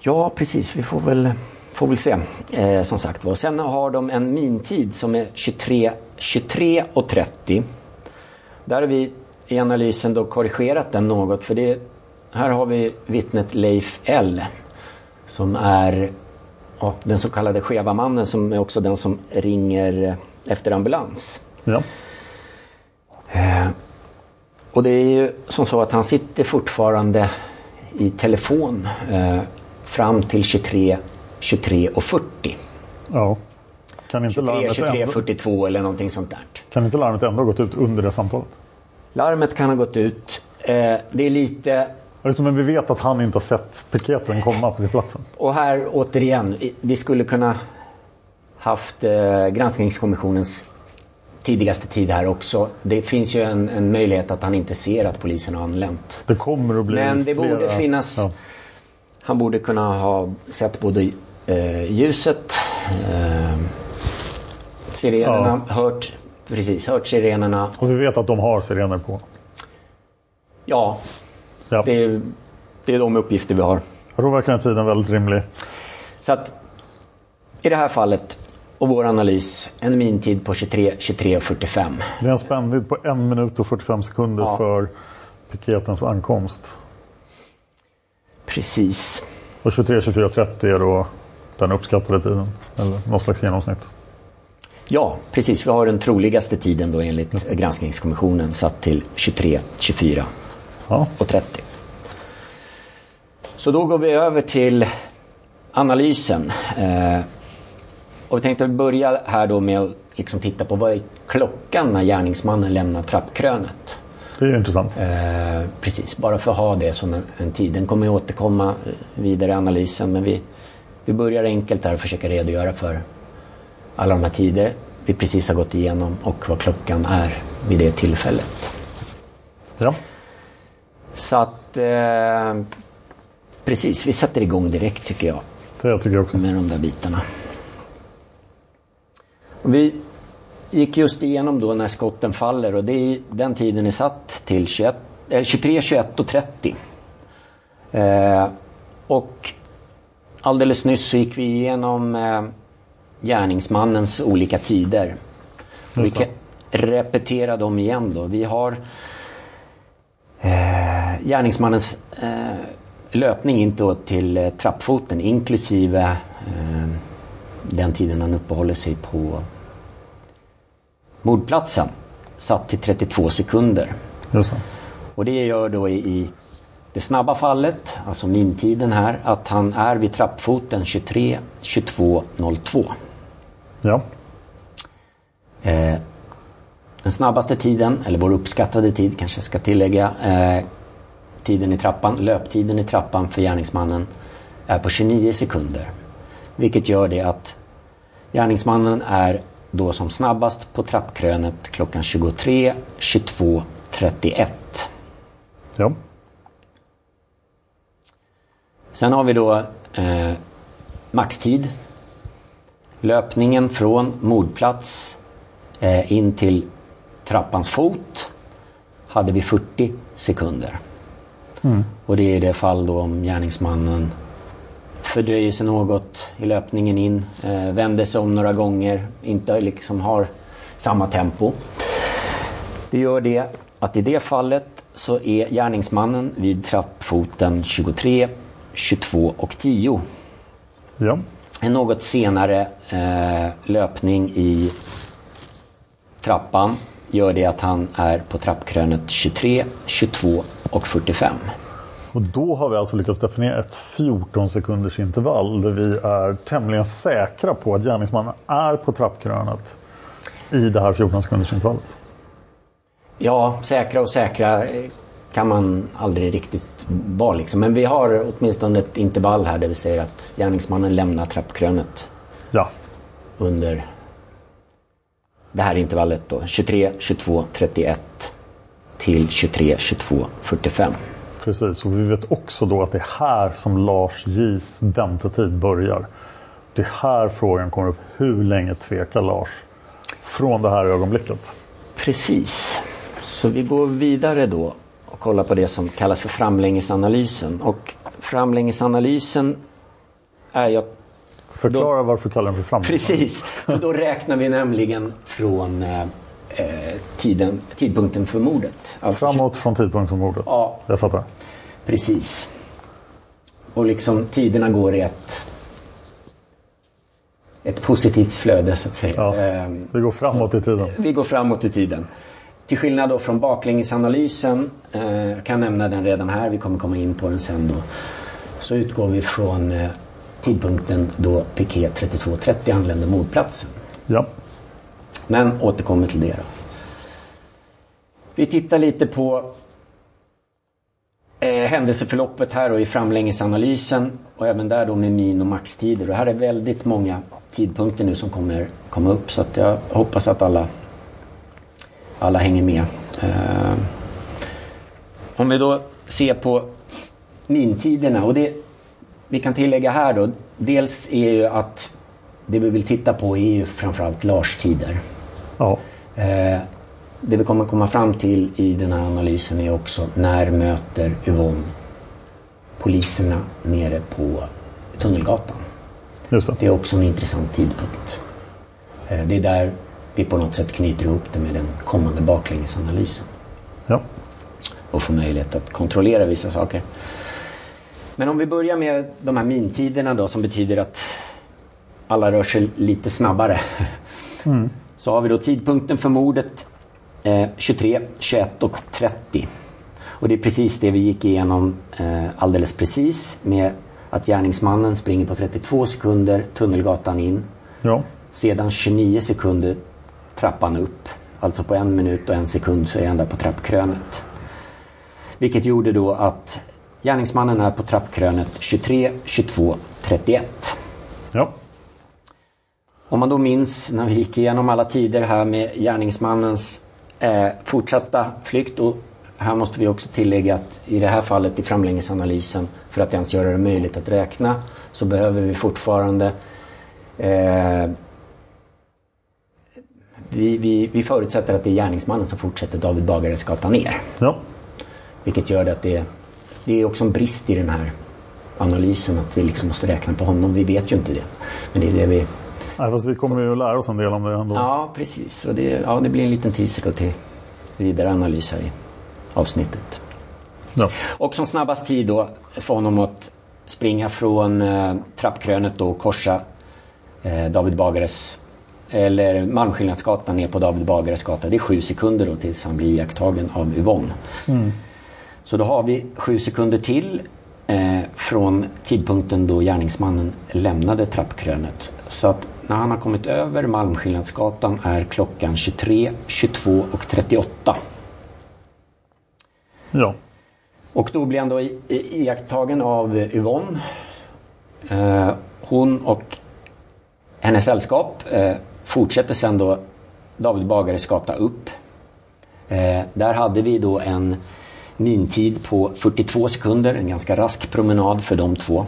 Ja, precis. Vi får väl, får väl se. Eh, som sagt var. Sen har de en mintid som är 23, 23 och 30. Där har vi i analysen då korrigerat den något. För det, här har vi vittnet Leif L. Som är ja, den så kallade skeva mannen som är också den som ringer efter ambulans. Ja. Eh, och det är ju som så att han sitter fortfarande i telefon eh, fram till 23, 23 och 40. ja. Kan inte 23, larmet 23, ändå, 42 eller någonting sånt där. kan inte larmet ändå ha gått ut under det samtalet? Larmet kan ha gått ut. Eh, det är lite Alltså, men vi vet att han inte har sett piketen komma till platsen. Och här återigen, vi skulle kunna haft eh, granskningskommissionens tidigaste tid här också. Det finns ju en, en möjlighet att han inte ser att polisen har anlänt. Det kommer att bli Men det flera... borde finnas... Ja. Han borde kunna ha sett både eh, ljuset, eh, sirenerna, hört, precis, hört sirenerna. Och vi vet att de har sirener på. Ja, Ja. det, är- det är de uppgifter vi har. Verkligen att tiden väldigt rimlig. Så att i det här fallet och vår analys en mintid på 23, 23 och 45. Det är en spännvidd på en minut och 45 sekunder Ja. för piketens ankomst. Precis. Och 23, 24, 30 är då den uppskattade tiden. Eller någon slags genomsnitt. Ja, precis. Vi har den troligaste tiden då enligt granskningskommissionen satt till 23, 24 Ja. och 30. Så då går vi över till analysen. Och vi tänkte börja här då med att liksom titta på vad är klockan när gärningsmannen lämnar trappkrönet. Det är ju intressant. Eh, precis, bara för att ha det som en, en tid. Den kommer ju återkomma eh, vidare i analysen men vi, vi börjar enkelt här och försöka redogöra för alla de här tider vi precis har gått igenom och vad klockan är vid det tillfället. Ja. Så att eh, precis, vi sätter igång direkt tycker jag Det tycker jag också. med de där bitarna. Vi gick just igenom då när skotten faller och det är, den tiden är satt till 21, eh, 23, 21 och 30. Eh, och alldeles nyss så gick vi igenom eh, gärningsmannens olika tider. Vi kan repetera dem igen då. Vi har eh, gärningsmannens eh, löpning in till eh, trappfoten inklusive eh, den tiden han uppehåller sig på mordplatsen. Satt till 32 sekunder. Det. Och det gör då i, i det snabba fallet, alltså mintiden här, att han är vid trappfoten 23, 22, 02. Ja. Eh, den snabbaste tiden, eller vår uppskattade tid kanske jag ska tillägga, eh, tiden i trappan, löptiden i trappan för gärningsmannen är på 29 sekunder. Vilket gör det att gärningsmannen är då som snabbast på trappkrönet klockan 23, 22, 31. Ja. Sen har vi då eh, maxtid. Löpningen från mordplats eh, in till trappans fot hade vi 40 sekunder. Och det är i det fall då om gärningsmannen fördröjer sig något i löpningen in, eh, vänder sig om några gånger, inte liksom har samma tempo. Det gör det att i det fallet så är gärningsmannen vid trappfoten 23, 22 och 10. Ja. En något senare eh, löpning i trappan gör det att han är på trappkrönet 23, 22 och 45. Och då har vi alltså lyckats definiera ett 14 sekunders intervall där vi är tämligen säkra på att gärningsmannen är på trappkrönet i det här 14 sekunders intervallet. Ja, säkra och säkra kan man aldrig riktigt vara liksom. Men vi har åtminstone ett intervall här där vi säger att gärningsmannen lämnar trappkrönet Ja, under det här intervallet då. 23, 22, 31 till 23, 22, 45. Precis. Och vi vet också då att det är här som Lars J's väntetid börjar. Det är här frågan kommer upp. Hur länge tvekar Lars från det här ögonblicket? Precis. Så vi går vidare då och kolla på det som kallas för framlängesanalysen. Och framlängesanalysen är att Förklara varför du kallar den för framlänges. Precis, för då räknar vi nämligen från eh, tiden, tidpunkten för mordet. Alltså Framåt från tidpunkt för mordet. Ja. Jag fattar. Precis. Och liksom tiderna går i ett, ett positivt flöde så att säga. Ja. Ehm, Vi går framåt i tiden. vi går framåt i tiden. Till skillnad då från baklängesanalysen, eh, jag kan nämna den redan här, vi kommer komma in på den sen då. Så utgår vi från eh, tidpunkten då Piquet 3230 anlände mordplatsen. Ja. Men återkommer till det då. Vi tittar lite på eh, händelseförloppet här och i framlängesanalysen och även där då med min och maxtider. Och här är väldigt många tidpunkter nu som kommer komma upp så att jag hoppas att alla, alla hänger med. Eh, om vi då ser på mintiderna och det vi kan tillägga här då. Dels är ju att det vi vill titta på är ju framförallt Lars-tider. Ja. Eh, det vi kommer komma fram till i den här analysen är också när möter Yvonne poliserna nere på Tunnelgatan. Just det. Det är också en intressant tidpunkt. Eh, det är där vi på något sätt knyter ihop det med den kommande baklängesanalysen Ja. och får möjlighet att kontrollera vissa saker. Men om vi börjar med de här mintiderna då som betyder att alla rör sig lite snabbare. Så har vi då tidpunkten för mordet eh, 23, 21 och 30. Och det är precis det vi gick igenom eh, alldeles precis med att gärningsmannen springer på 32 sekunder Tunnelgatan in. Ja. Sedan 29 sekunder trappan upp. Alltså på en minut och en sekund så är jag ända på trappkrönet. Vilket gjorde då att gärningsmannen är på trappkrönet 23, 22, 31. Ja. Om man då minns när vi gick igenom alla tider här med gärningsmannens eh, fortsatta flykt och här måste vi också tillägga att i det här fallet i framlängesanalysen för att ens göra det möjligt att räkna så behöver vi fortfarande eh, vi, vi, vi förutsätter att det är gärningsmannen som fortsätter David Bagares ner. Ja. Vilket gör att det, det är också en brist i den här analysen att vi liksom måste räkna på honom. Vi vet ju inte det. Men det är det vi... Nej, fast vi kommer ju att lära oss en del om det ändå. Ja, precis. Och det, ja, det blir en liten teaser då till vidare analys här i avsnittet. Ja. Och som snabbast tid då för honom att springa från eh, trappkrönet då och korsa eh, David Bagares eller Malmskillnadsgatan ner på David Bagares gata. Det är sju sekunder då tills han blir iakttagen av Yvonne. Så då har vi sju sekunder till eh, från tidpunkten då gärningsmannen lämnade trappkrönet. Så att när han har kommit över Malmskillnadsgatan är klockan 23, 22 och 38. Ja. Och då blir han då iakttagen av Yvonne. Eh, hon och hennes sällskap eh, fortsätter sen då David Bagares gata upp. Eh, där hade vi då en mintid på 42 sekunder, en ganska rask promenad för de två.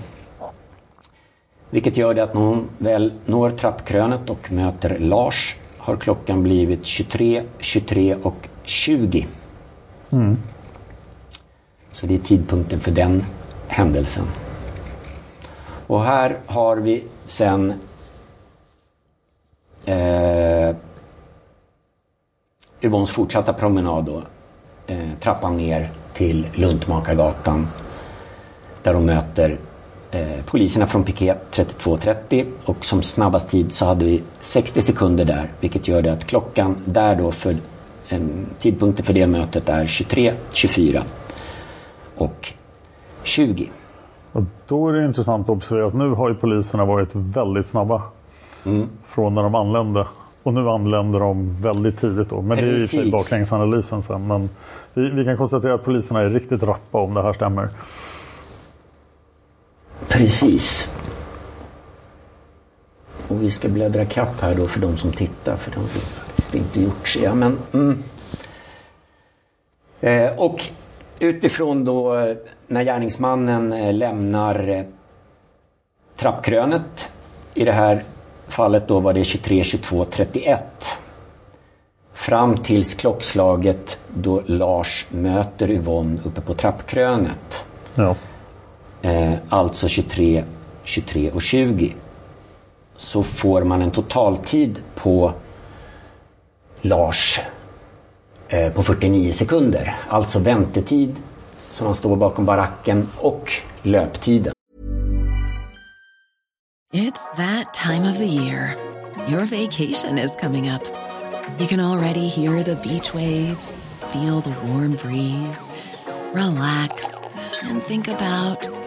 Vilket gör det att när hon väl når trappkrönet och möter Lars har klockan blivit 23, 23 och 20. Så det är tidpunkten för den händelsen. Och här har vi sen eh, Yvonnes fortsatta promenad då. Eh, trappan ner till Luntmakargatan. Där de möter poliserna från piket 32.30 och som snabbast tid så hade vi 60 sekunder där vilket gör det att klockan där då för eh, tidpunkten för det mötet är 23, 24 och 20. Och då är det intressant att observera att nu har ju poliserna varit väldigt snabba. Från när de anlände. Och nu anländer de väldigt tidigt då. Men det är ju i Precis. baklängesanalysen sen. Men vi, vi kan konstatera att poliserna är riktigt rappa om det här stämmer. Precis. Och vi ska bläddra kapp här då för de som tittar för det har vi faktiskt inte gjort. Ja, men, mm. eh, och utifrån då eh, när gärningsmannen eh, lämnar eh, trappkrönet. I det här fallet då var det 23, 22, 31. Fram tills klockslaget då Lars möter Yvonne uppe på trappkrönet. Ja. Eh, alltså 23, 23 och 20. Så får man en totaltid på Lars eh, på 49 sekunder. Alltså väntetid som han står bakom baracken och löptiden. It's that time of the year. Your vacation is coming up. You can already hear the beach waves, feel the warm breeze, relax, and think about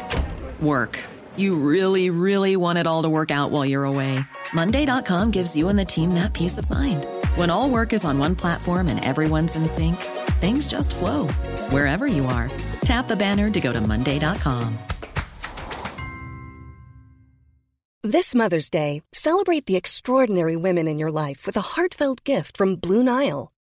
work. You really, really want it all to work out while you're away. Monday.com gives you and the team that peace of mind. When all work is on one platform and everyone's in sync, things just flow wherever you are. Tap the banner to go to Monday.com. This Mother's Day, celebrate the extraordinary women in your life with a heartfelt gift from Blue Nile.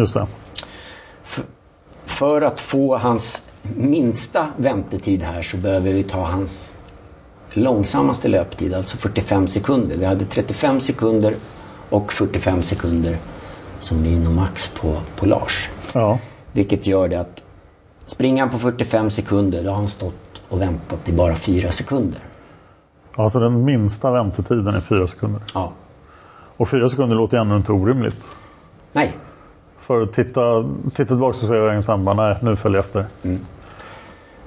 Just det. För att få hans minsta väntetid här så behöver vi ta hans långsammaste löptid, alltså 45 sekunder. Vi hade 35 sekunder och 45 sekunder som minomax på, på Lars. Ja. Vilket gör det att springer han på 45 sekunder då har han stått och väntat i bara 4 sekunder. Alltså den minsta väntetiden är fyra sekunder. Ja. Och fyra sekunder låter ju ändå inte orimligt. Nej. För att titta, titta tillbaka så ser jag en samband. Nej, nu följer jag efter.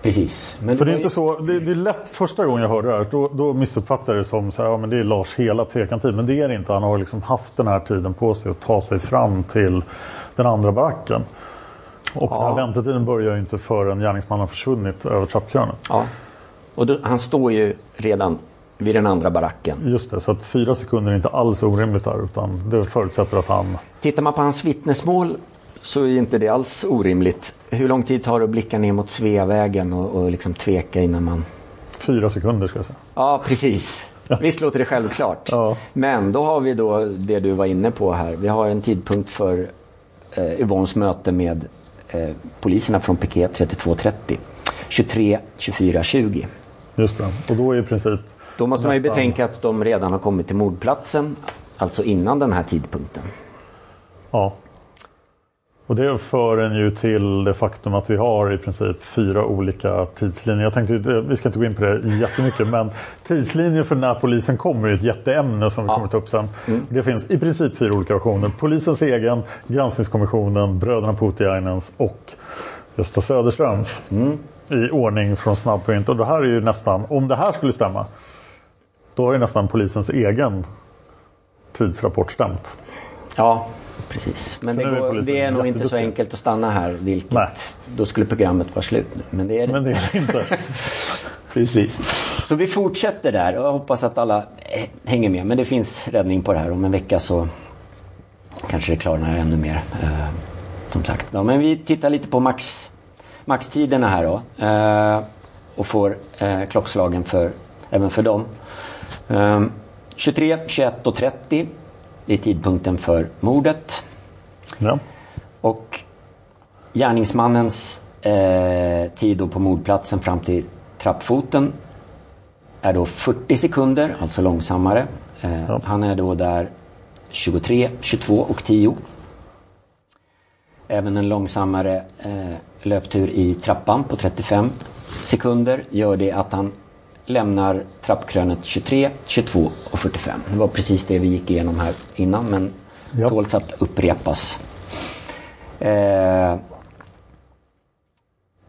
Precis. Men För det är inte ju- så, det, det är lätt första gången jag hörde det här. Då, då missuppfattade jag det som så här, ja, men det är Lars hela tvekantid. Men det är det inte. Han har liksom haft den här tiden på sig att ta sig fram till den andra baracken. Och den här väntetiden börjar ju inte förrän gärningsmannen har försvunnit över trappkrönet. Ja. Och då, han står ju redan vid den andra baracken. Just det, så att fyra sekunder är inte alls orimligt där. Utan det förutsätter att han... Tittar man på hans vittnesmål så är inte det alls orimligt. Hur lång tid tar det att blicka ner mot Sveavägen och, och liksom tveka innan man... Fyra sekunder ska jag säga. Ja, precis. Visst låter det självklart. Ja. Men då har vi då det du var inne på här. Vi har en tidpunkt för eh, Yvonnes möte med eh, poliserna från piket 3230. 23, 24, 20. Just det. Och då är i princip... Då måste man ju betänka att de redan har kommit till mordplatsen. Alltså innan den här tidpunkten. Ja. Och det för en ju till det faktum att vi har i princip fyra olika tidslinjer. Jag tänkte, ju- vi ska inte gå in på det jättemycket, men tidslinjer för när polisen kommer är ett jätteämne som vi kommer ta upp sen. Det finns i princip fyra olika versioner. Polisens egen, Granskningskommissionen, bröderna Puutiainens och Gösta Söderström. I ordning från snabbprint. Och det här är ju nästan, om det här skulle stämma, då har ju nästan polisens egen tidsrapport stämt. Ja, precis. Men det, går, det är nog inte så enkelt att stanna här. Vilket, Nej. Då skulle programmet vara slut nu. Men det är det. Men det är det inte. Precis. Så vi fortsätter där och jag hoppas att alla eh, hänger med. Men det finns räddning på det här. Om en vecka så kanske det klarnar ännu mer. Eh, som sagt. Ja, men vi tittar lite på max, maxtiderna här då. Eh, och får eh, klockslagen för, även för dem. Eh, 23, 21 och 30 är tidpunkten för mordet. Ja. Och gärningsmannens eh, tid på mordplatsen fram till trappfoten är då 40 sekunder, alltså långsammare. Eh, Han är då där 23, 22 och 10. Även en långsammare eh, löptur i trappan på 35 sekunder gör det att han lämnar trappkrönet 23, 22 och 45. Det var precis det vi gick igenom här innan men Ja. tåls att upprepas. Eh,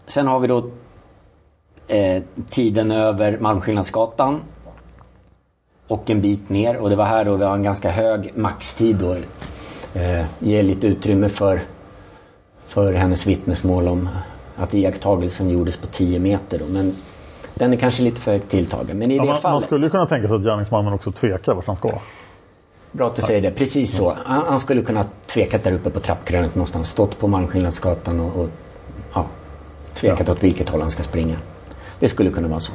sen har vi då eh, tiden över Malmskillnadsgatan. Och en bit ner och det var här då vi har en ganska hög maxtid då. Eh, ger lite utrymme för, för hennes vittnesmål om att iakttagelsen gjordes på 10 meter. Då. Men den är kanske lite för högt tilltagen. Men i Ja, det man, fallet... man skulle kunna tänka sig att gärningsmannen också tvekar vart han ska. Bra att du säger det. Precis så. Han, han skulle kunna tvekat där uppe på trappkrönet någonstans. Stått på Malmskillnadsgatan och, och ja, tvekat åt vilket håll han ska springa. Det skulle kunna vara så.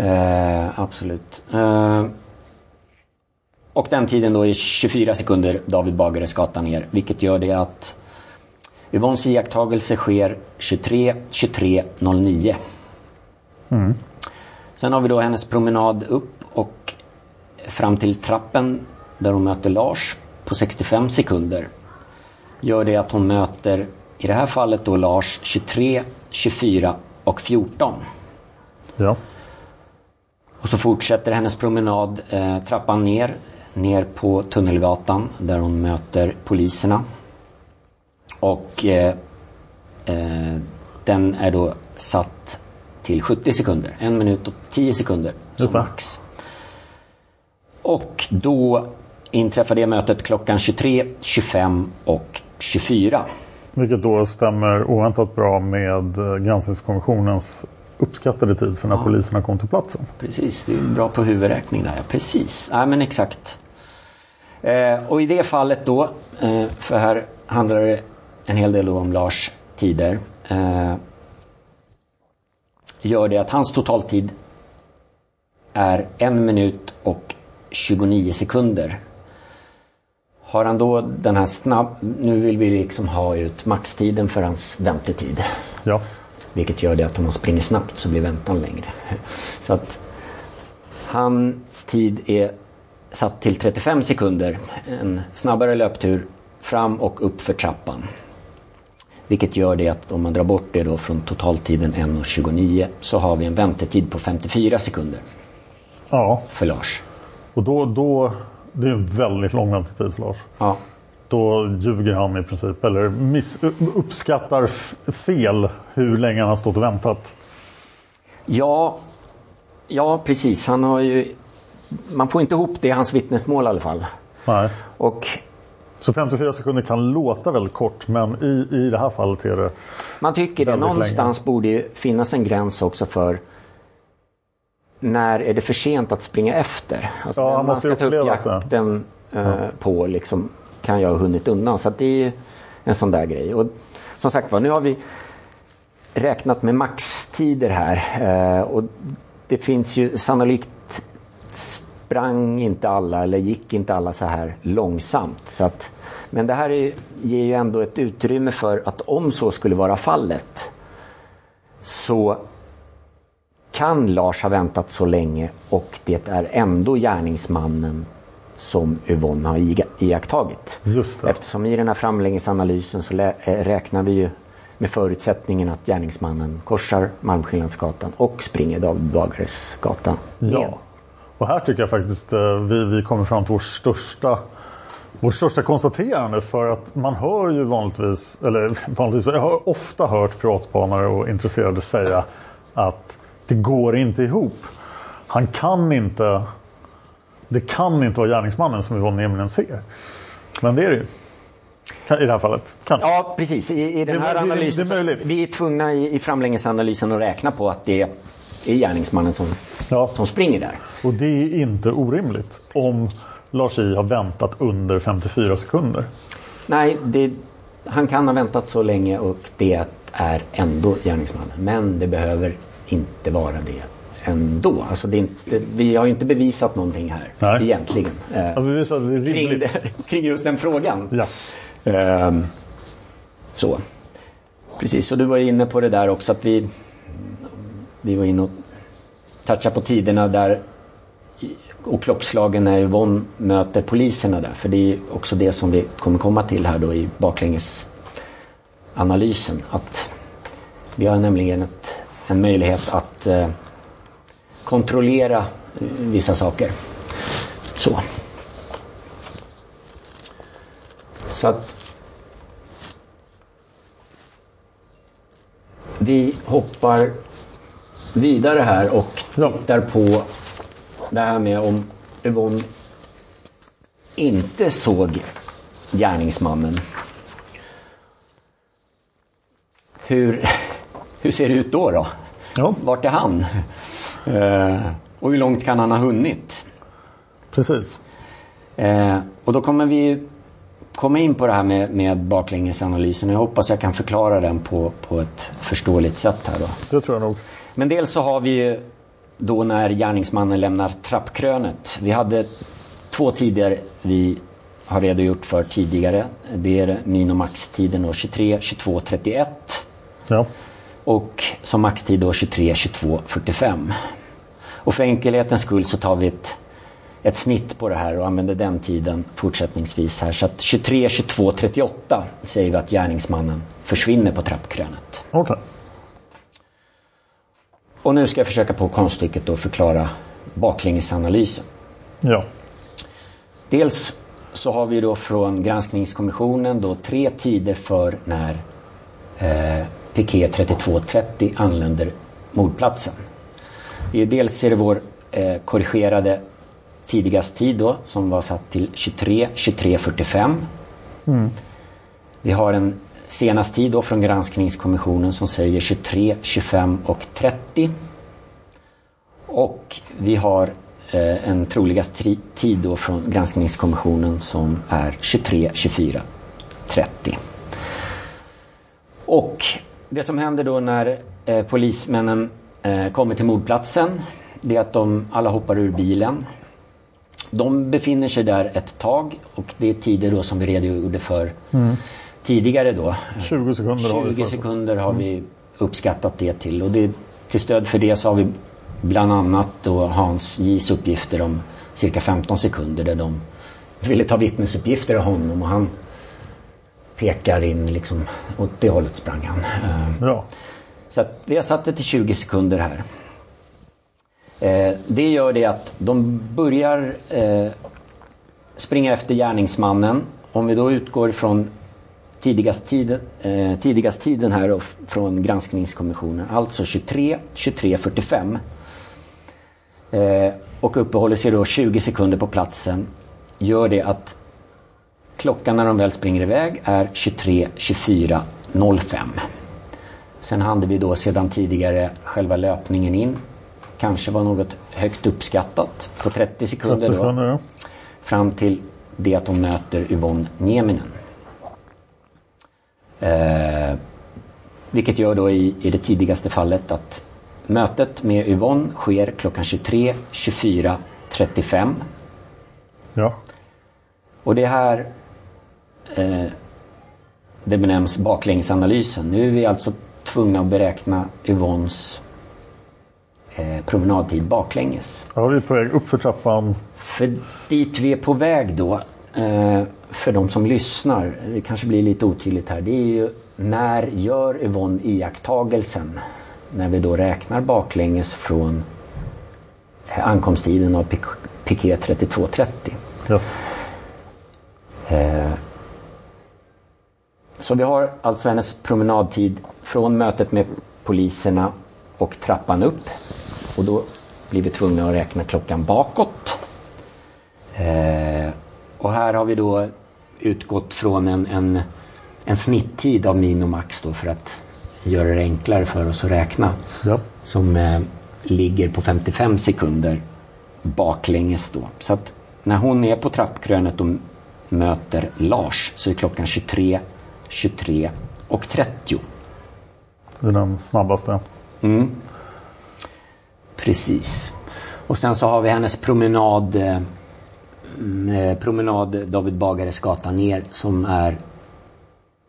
Eh, absolut. Eh, och den tiden då är 24 sekunder David Bagares gata ner. Vilket gör det att Yvonnes iakttagelse sker 23, 23, 09. Mm. Sen har vi då hennes promenad upp och fram till trappen där hon möter Lars på 65 sekunder. Gör det att hon möter, i det här fallet då Lars 23, 24 och 14. Ja. Och så fortsätter hennes promenad eh, trappan ner, ner på Tunnelgatan där hon möter poliserna. Och eh, eh, den är då satt till 70 sekunder. En minut och 10 sekunder som max. Och då inträffar det mötet klockan 23, 25 och 24. Vilket då stämmer oväntat bra med eh, granskningskommissionens uppskattade tid för när Ja. poliserna kom till platsen. Precis, det är bra på huvudräkning där. Precis, ja, men exakt. Eh, och i det fallet då, eh, för här handlar det en hel del om Lars tider. Eh, gör det att hans totaltid är en minut och 29 sekunder. Har han då den här snabb... Nu vill vi liksom ha ut maxtiden för hans väntetid. Ja. Vilket gör det att om man springer snabbt så blir väntan längre. Så att hans tid är satt till 35 sekunder. En snabbare löptur fram och upp för trappan. Vilket gör det att om man drar bort det då från totaltiden 1.29 så har vi en väntetid på 54 sekunder Ja, för Lars. och då, då det är en väldigt lång väntetid för Lars. Ja, Då ljuger han i princip eller miss, uppskattar fel hur länge han har stått och väntat. ja, ja precis. Han har ju... Man får inte ihop det i hans vittnesmål i alla fall. Nej. Och Så 54 sekunder kan låta väldigt kort men i, i det här fallet är det Man tycker det. Någonstans borde ju finnas en gräns också för när är det för sent att springa efter? Alltså Ja, han man måste ju ska ta upp jakten eh, på liksom, kan jag ha hunnit undan? Så det är ju en sån där grej. Och som sagt var, nu har vi räknat med maxtider här. Eh, och det finns ju sannolikt sprang inte alla eller gick inte alla så här långsamt. Så att, men det här är, ger ju ändå ett utrymme för att om så skulle vara fallet så kan Lars ha väntat så länge och det är ändå gärningsmannen som Yvonne har iakttagit. just det. Eftersom i den här framläggningsanalysen så eh, räknar vi ju med förutsättningen att gärningsmannen korsar Malmskillnadsgatan och springer David Bagares gata Ja. Och här tycker jag faktiskt eh, vi, vi kommer fram till vår största vårt största konstaterande för att man hör ju vanligtvis, eller vanligtvis, jag har ofta hört privatspanare och intresserade säga att det går inte ihop. Han kan inte, det kan inte vara gärningsmannen som Yvonne Nieminen ser. Men det är det ju. I det här fallet. Kan. Ja, precis. I, i den Det- här det- analysen. det är vi är tvungna i, i framläggningsanalysen att räkna på att det är gärningsmannen som, Ja. som springer där. Och det är inte orimligt om Lars I har väntat under 54 sekunder. Nej, det, han kan ha väntat så länge och det är ändå gärningsmannen. Men det behöver inte vara det ändå. Alltså det inte, vi har ju inte bevisat någonting här Nej. egentligen. eh, Ja, vi visar att det är kring, rimligt. kring just den frågan. Ja. Ehm, så. Precis, och du var inne på det där också att vi, vi var inne och touchade på tiderna där och klockslagen när Yvonne möter poliserna där. För det är också det som vi kommer komma till här då i baklängesanalysen. Att vi har nämligen ett, en möjlighet att eh, kontrollera eh, vissa saker. Så. Så att vi hoppar vidare här och tittar på det här med om Yvonne inte såg gärningsmannen. Hur, hur ser det ut då? då? Ja. Vart är han? Eh, och hur långt kan han ha hunnit? Precis. Eh, och då kommer vi komma in på det här med, med baklängesanalysen. Jag hoppas jag kan förklara den på, på ett förståeligt sätt här då. Det tror jag nog. Men dels så har vi ju då när gärningsmannen lämnar trappkrönet. Vi hade två tider vi har redogjort för tidigare. Det är min och maxtiden då 23, 22, 31. Ja. Och som maxtid då 23, 22, 45. Och för enkelhetens skull så tar vi ett, ett snitt på det här och använder den tiden fortsättningsvis här. Så att 23, 22, 38 säger vi att gärningsmannen försvinner på trappkrönet. Okej. Och nu ska jag försöka på konststycket då förklara baklängesanalysen. Ja. Dels så har vi då från granskningskommissionen då tre tider för när eh, Piqué 3230 anländer mordplatsen. Det är dels är det vår eh, korrigerade tidigast tid då som var satt till 23 23.45. Mm. Vi har en senast tid då från granskningskommissionen som säger 23, 25 och 30. Och vi har eh, en troligast tid då från granskningskommissionen som är 23, 24, 30. Och det som händer då när eh, polismännen eh, kommer till mordplatsen det är att de alla hoppar ur bilen. De befinner sig där ett tag och det är tider då som vi redogjorde för Mm tidigare då. 20 sekunder har vi 20 först. sekunder har vi uppskattat det till och det, till stöd för det så har vi bland annat då Hans J's uppgifter om cirka 15 sekunder där de ville ta vittnesuppgifter av honom och han pekar in liksom åt det hållet sprang han. Eh, Ja. Så att vi har satt det till 20 sekunder här. Eh, det gör det att de börjar eh, springa efter gärningsmannen. Om vi då utgår från tidigast tiden, eh, tidigast tiden här f- från granskningskommissionen. Alltså 23, 23, 45. Eh, och uppehåller sig då 20 sekunder på platsen. Gör det att klockan när de väl springer iväg är 23, 24, 05. Sen hade vi då sedan tidigare själva löpningen in. Kanske var något högt uppskattat på 30 sekunder 30 då. Fram till det att de möter Yvonne Nieminen. Eh, vilket gör då i, i det tidigaste fallet att mötet med Yvonne sker klockan 23, 24, 35. Ja. Och det här eh, det benämns baklängesanalysen. Nu är vi alltså tvungna att beräkna Yvonnes eh, promenadtid baklänges. Ja, vi är på väg upp för trappan. För dit vi är på väg då, eh, för de som lyssnar, det kanske blir lite otydligt här, det är ju när gör Yvonne iakttagelsen? När vi då räknar baklänges från ankomsttiden av Pik- Piqué 3230. Yes. Eh, Så vi har alltså hennes promenadtid från mötet med poliserna och trappan upp. Och då blir vi tvungna att räkna klockan bakåt. Eh, och här har vi då utgått från en, en, en snitttid av min och max då för att göra det enklare för oss att räkna. Ja. Som eh, ligger på 55 sekunder baklänges då. Så att när hon är på trappkrönet och möter Lars så är klockan 23, 23 och 30. Det är den snabbaste. Mm. Precis. Och sen så har vi hennes promenad eh, promenad David Bagares gata ner som är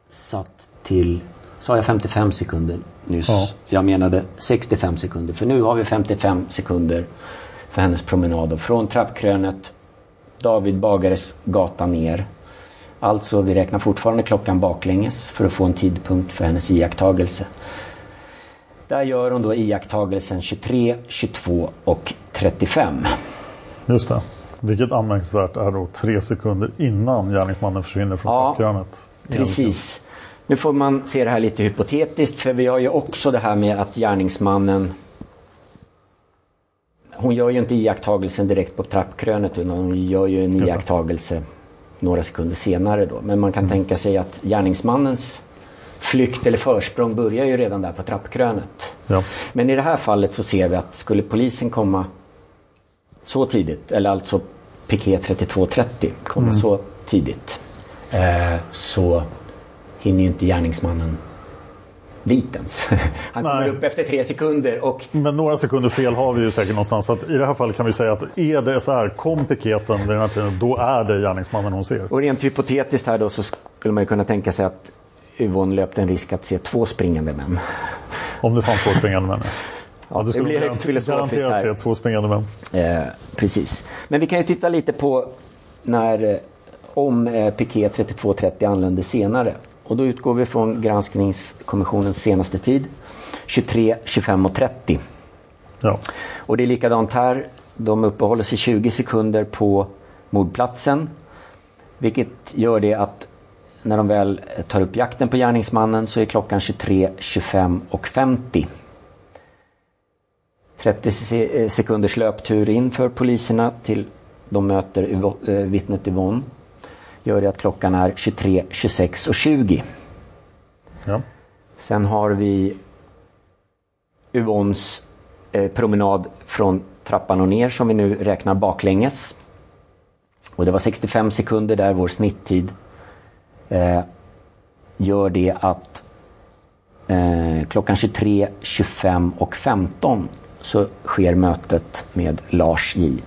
satt till, sa jag 55 sekunder nyss? Ja. Jag menade 65 sekunder. För nu har vi 55 sekunder för hennes promenad och från trappkrönet David Bagares gata ner. Alltså vi räknar fortfarande klockan baklänges för att få en tidpunkt för hennes iakttagelse. Där gör hon då iakttagelsen 23, 22 och 35. Just det. Vilket anmärkningsvärt är då tre sekunder innan gärningsmannen försvinner från Ja. Precis. Nu får man se det här lite hypotetiskt för vi har ju också det här med att gärningsmannen hon gör ju inte iakttagelsen direkt på trappkrönet utan hon gör ju en iakttagelse några sekunder senare då. Men man kan Mm. tänka sig att gärningsmannens flykt eller försprång börjar ju redan där på trappkrönet. Ja. Men i det här fallet så ser vi att skulle polisen komma så tidigt, eller alltså piké 3230 komma Mm. så tidigt, eh, så hinner ju inte gärningsmannen dit ens. Han kommer Nej. upp efter tre sekunder och Men några sekunder fel har vi ju säkert någonstans. Så I det här fallet kan vi säga att är det så här, kom piketen vid den här tiden, då är det gärningsmannen hon ser. Och rent hypotetiskt här då så skulle man ju kunna tänka sig att Yvonne löpte en risk att se två springande män. Om det fanns två springande män. Ja, det blir högst filosofiskt här. se två springande män. Eh, precis. Men vi kan ju titta lite på när, eh, om eh, piké 3230 anlände senare. Och då utgår vi från granskningskommissionens senaste tid. 23, 25 och 30. Ja. Och det är likadant här. De uppehåller sig 20 sekunder på mordplatsen. Vilket gör det att när de väl tar upp jakten på gärningsmannen så är klockan 23, 25 och 50. 30 se- eh, sekunders löptur in för poliserna till de möter eh, vittnet Yvonne. Gör det att klockan är 23, 26 och 20. Ja. Sen har vi Yvonnes eh, promenad från trappan och ner som vi nu räknar baklänges. Och det var 65 sekunder där vår snitttid eh, gör det att eh, klockan 23, 25 och 15 så sker mötet med Lars J i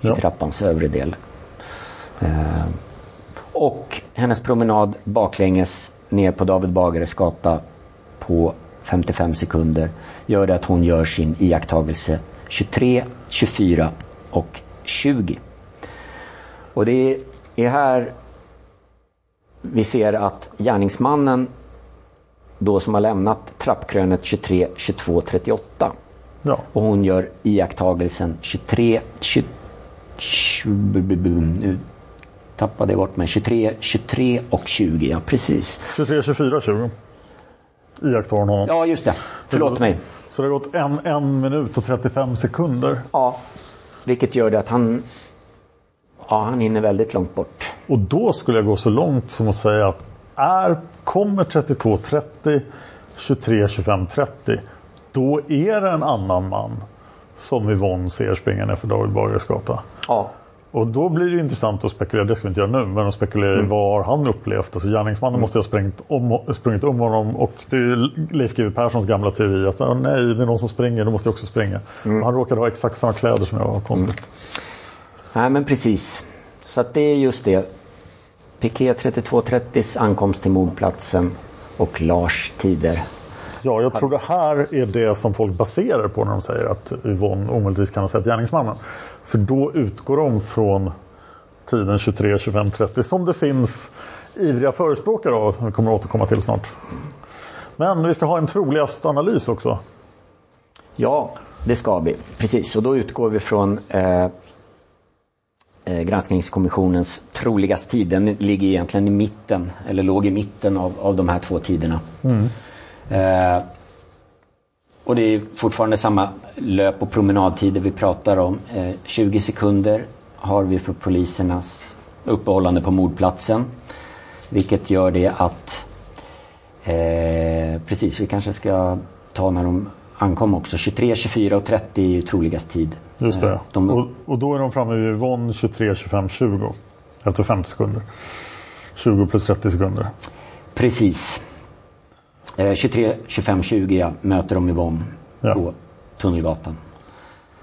Ja. trappans övre del. Eh, och hennes promenad baklänges ner på David Bagares gata på 55 sekunder gör det att hon gör sin iakttagelse 23, 24 och 20. Och det är här vi ser att gärningsmannen då som har lämnat trappkrönet 23, 22, 38 Ja. och hon gör iakttagelsen 23, 20, 20 nu tappade jag bort mig, 23, 23 och 20, ja precis. 23, 24, 20. Iakttar hon honom. Ja just det, förlåt mig. Så det har gått en, en minut och 35 sekunder. Ja, vilket gör det att han, ja, han hinner väldigt långt bort. Och då skulle jag gå så långt som att säga att är, kommer 32, 30, 23, 25, 30 då är det en annan man som Yvonne ser springa ner för David Bagares gata. Ja, Och då blir det intressant att spekulera, det ska vi inte göra nu, men att spekulera Mm. i vad har han upplevt? Alltså gärningsmannen måste ju ha sprungit om, sprungit om honom och det är Leif GW Perssons gamla teori att "Ah, nej, det är någon som springer, då måste jag också springa. Mm. Han råkade ha exakt samma kläder som jag, var konstigt. nej men precis. Så det är just det. Piké 3230s ankomst till mordplatsen och Lars tider. Ja, jag tror det här är det som folk baserar på när de säger att Yvonne omöjligtvis kan ha sett gärningsmannen. För då utgår de från tiden 23, 25, 30 som det finns ivriga förespråkare av. Vi kommer att återkomma till snart. Men vi ska ha en troligast analys också. Ja, det ska vi. Precis, och då utgår vi från eh, eh, granskningskommissionens troligaste tid. Den ligger egentligen i mitten, eller låg i mitten av, av de här två tiderna. Eh, och det är fortfarande samma löp och promenadtider vi pratar om. Eh, 20 sekunder har vi för polisernas uppehållande på mordplatsen. Vilket gör det att Eh, precis, vi kanske ska ta när de ankom också. 23, 24 och 30 är ju troligast tid. Just det. Eh, de, Och, och då är de framme vid Yvonne 23, 25, 20. Efter 50 sekunder. 20 plus 30 sekunder. Precis. Eh, 23, 25, 20 ja, möter de Yvonne Ja. på Tunnelgatan.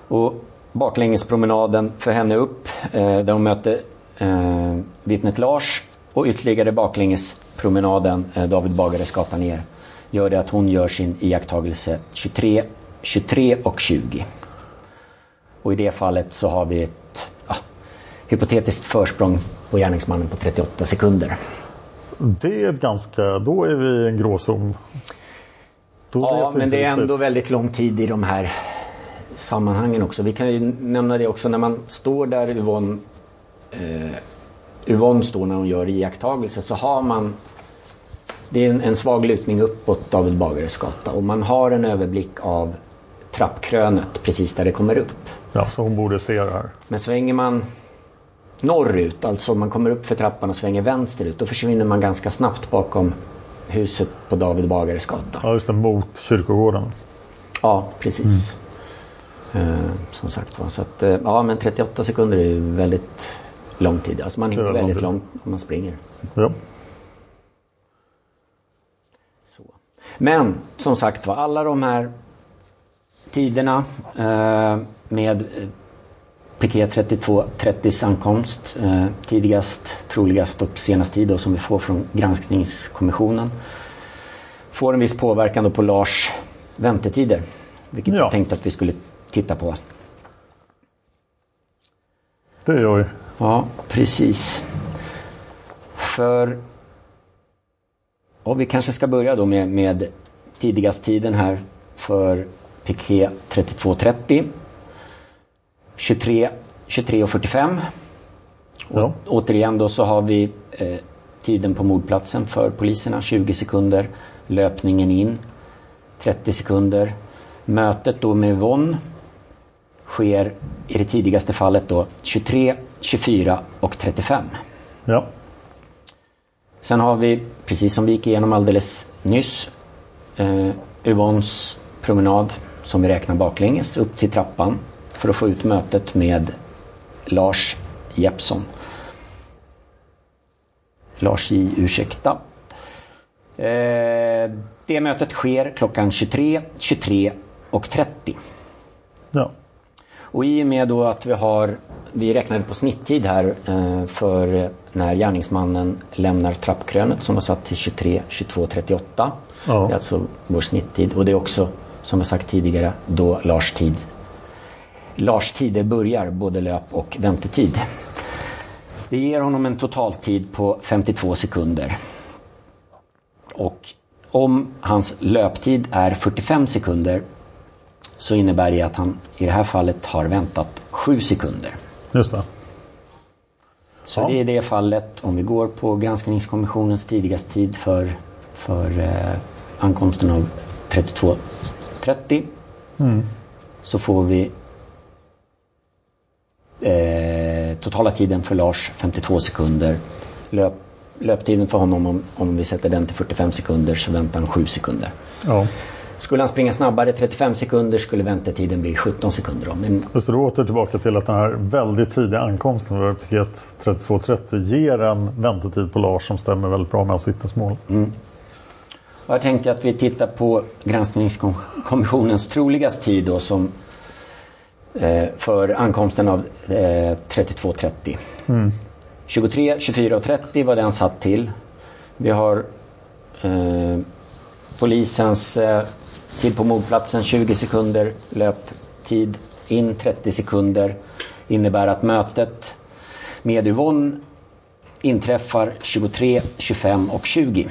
Och baklängespromenaden för henne upp eh, där hon möter eh, vittnet Lars och ytterligare baklängespromenaden eh, David Bagares gata ner gör det att hon gör sin iakttagelse 23, 23 och 20. Och i det fallet så har vi ett ja, hypotetiskt försprång på gärningsmannen på 38 sekunder. Det är ett ganska... Då är vi i en gråzon. Då Ja, men det är ändå väldigt lång tid i de här sammanhangen också. Vi kan ju nämna det också när man står där Yvonne, eh, Yvonne står när hon gör iakttagelse så har man Det är en, en svag lutning uppåt David Bagares gata och man har en överblick av trappkrönet precis där det kommer upp. Ja, så hon borde se det här. Men svänger man norrut, alltså om man kommer upp för trappan och svänger vänsterut, då försvinner man ganska snabbt bakom huset på David Bagares gata. Ja, just det, mot kyrkogården. Ja, precis. Eh, som sagt var. Så att, eh, ja, men 38 sekunder är ju väldigt lång tid. Alltså man är hinner väldigt långt om man springer. Ja. Så. Men som sagt var, alla de här tiderna eh, med Piquet 3230 ankomst, eh, tidigast, troligast och senast tid då, som vi får från granskningskommissionen, får en viss påverkan då på Lars väntetider. Vilket Ja. jag tänkte att vi skulle titta på. Det gör vi. Ja, precis. För... Och vi kanske ska börja då med, med tidigast tiden här för Piquet 3230. 23, 23 och 45. Ja. Återigen då så har vi eh, tiden på mordplatsen för poliserna 20 sekunder. Löpningen in 30 sekunder. Mötet då med Yvonne sker i det tidigaste fallet då 23, 24 och 35. Ja. Sen har vi, precis som vi gick igenom alldeles nyss, eh, Yvonnes promenad som vi räknar baklänges upp till trappan för att få ut mötet med Lars Jeppsson. Lars J, ursäkta. Eh, det mötet sker klockan 23, 23 och 30. Ja. Och i och med då att vi har, vi räknade på snitttid här eh, för när gärningsmannen lämnar trappkrönet som var satt till 23, 22, 38. Ja. Det är alltså vår snitttid och det är också som jag sagt tidigare då Lars tid. Lars tider börjar både löp och väntetid. Det ger honom en totaltid på 52 sekunder. Och om hans löptid är 45 sekunder så innebär det att han i det här fallet har väntat 7 sekunder. Just det. Så Ja. det är det fallet, om vi går på granskningskommissionens tidigaste tid för, för eh, ankomsten av 32.30 Mm. så får vi eh, totala tiden för Lars 52 sekunder. Löp, löptiden för honom om, om vi sätter den till 45 sekunder så väntar han 7 sekunder. Ja. Skulle han springa snabbare 35 sekunder skulle väntetiden bli 17 sekunder. Då. Men Just då åter tillbaka till att den här väldigt tidiga ankomsten för Piket 3230 ger en väntetid på Lars som stämmer väldigt bra med hans vittnesmål. Och Jag tänkte att vi tittar på granskningskommissionens troligaste tid då som för ankomsten av eh, 32.30. Mm. 23, 24 och 30 var den satt till. Vi har eh, polisens eh, tid på mordplatsen 20 sekunder, löptid in 30 sekunder. Innebär att mötet med Yvonne inträffar 23, 25 och 20.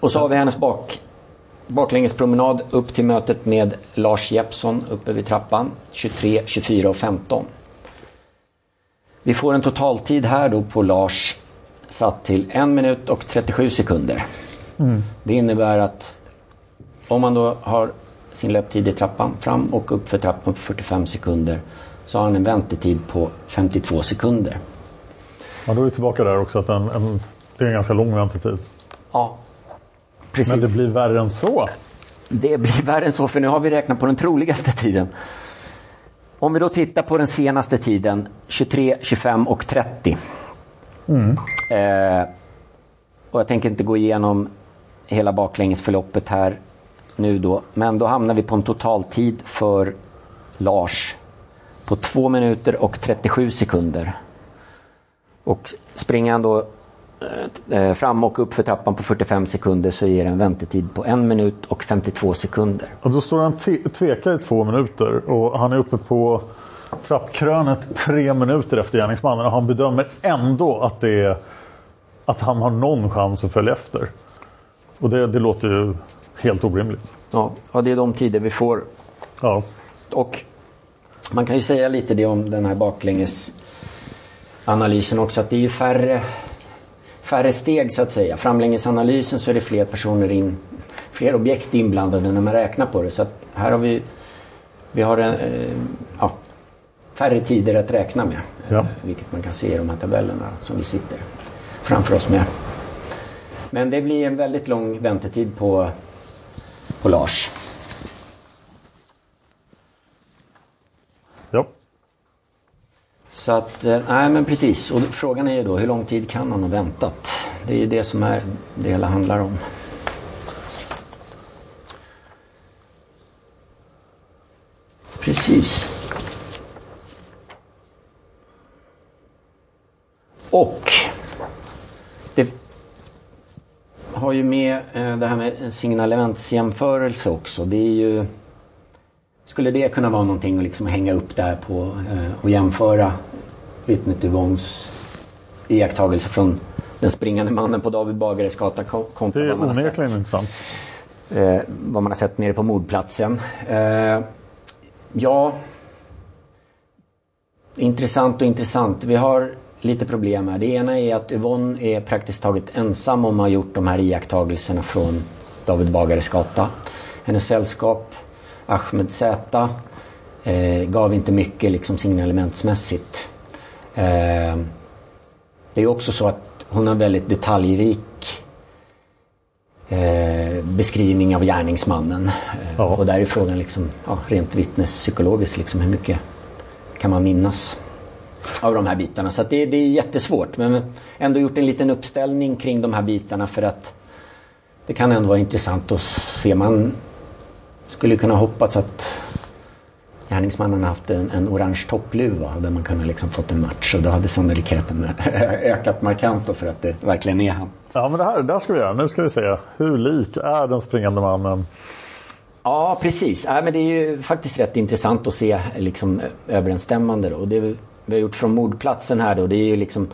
Och så har vi hennes bak, baklängespromenad upp till mötet med Lars Jeppsson uppe vid trappan 23, 24 och 15. Vi får en totaltid här då på Lars satt till 1 minut och 37 sekunder. Mm. Det innebär att om man då har sin löptid i trappan fram och upp för trappan på 45 sekunder så har han en väntetid på 52 sekunder. Ja, då är vi tillbaka där också att en, en, det är en ganska lång väntetid. Ja, precis. Men det blir värre än så. Det blir värre än så för nu har vi räknat på den troligaste tiden. Om vi då tittar på den senaste tiden 23, 25 och 30. Mm. Eh, och jag tänker inte gå igenom hela baklängesförloppet här nu då. Men då hamnar vi på en totaltid för Lars på 2 minuter och 37 sekunder. Och springer han då fram och upp för trappan på 45 sekunder så ger det en väntetid på 1 minut och 52 sekunder. Och då står han tvekar i två minuter och han är uppe på trappkrönet tre minuter efter gärningsmannen och han bedömer ändå att, det är, att han har någon chans att följa efter. Och det, det låter ju helt orimligt. Ja, ja, det är de tider vi får. Ja. Och man kan ju säga lite det om den här baklänges analysen också att det är ju färre, färre steg så att säga. Framlängesanalysen så är det fler personer in, fler objekt inblandade när man räknar på det. Så här har vi, vi har en, eh, ja, färre tider att räkna med. Ja. Vilket man kan se i de här tabellerna som vi sitter framför oss med. Men det blir en väldigt lång väntetid på, på Lars. Ja. Så att, eh, nej men precis. Och frågan är ju då hur lång tid kan han ha väntat? Det är ju det som är det hela handlar om. Precis. Och det har ju med eh, det här med signalementsjämförelse också. Det är ju skulle det kunna vara någonting att liksom hänga upp där på eh, och jämföra vittnet Yvonnes iakttagelse från den springande mannen på David Bagares gata ko- kontra Det är vad man har sett intressant. eh, vad man har sett nere på mordplatsen. Eh, ja, intressant och intressant. Vi har lite problem här. Det ena är att Yvonne är praktiskt taget ensam om att ha gjort de här iakttagelserna från David Bagares gata. Hennes sällskap, Ahmed Z, eh, gav inte mycket liksom signalementsmässigt. Eh, det är också så att hon har väldigt detaljrik eh, beskrivning av gärningsmannen. Eh, Och där är frågan liksom, ja, rent vittnespsykologiskt, liksom, hur mycket kan man minnas av de här bitarna. Så det, det är jättesvårt men ändå gjort en liten uppställning kring de här bitarna för att det kan ändå vara intressant att se. Man skulle kunna hoppats att gärningsmannen haft en, en orange toppluva där man kunde liksom fått en match och då hade sannolikheten ökat markant då för att det verkligen är han. Ja men det här, det här ska vi göra. Nu ska vi se. Hur lik är den springande mannen? Ja, precis. Ja, men det är ju faktiskt rätt intressant att se liksom, överensstämmande. Då. Och det vi har gjort från mordplatsen här då, det är ju liksom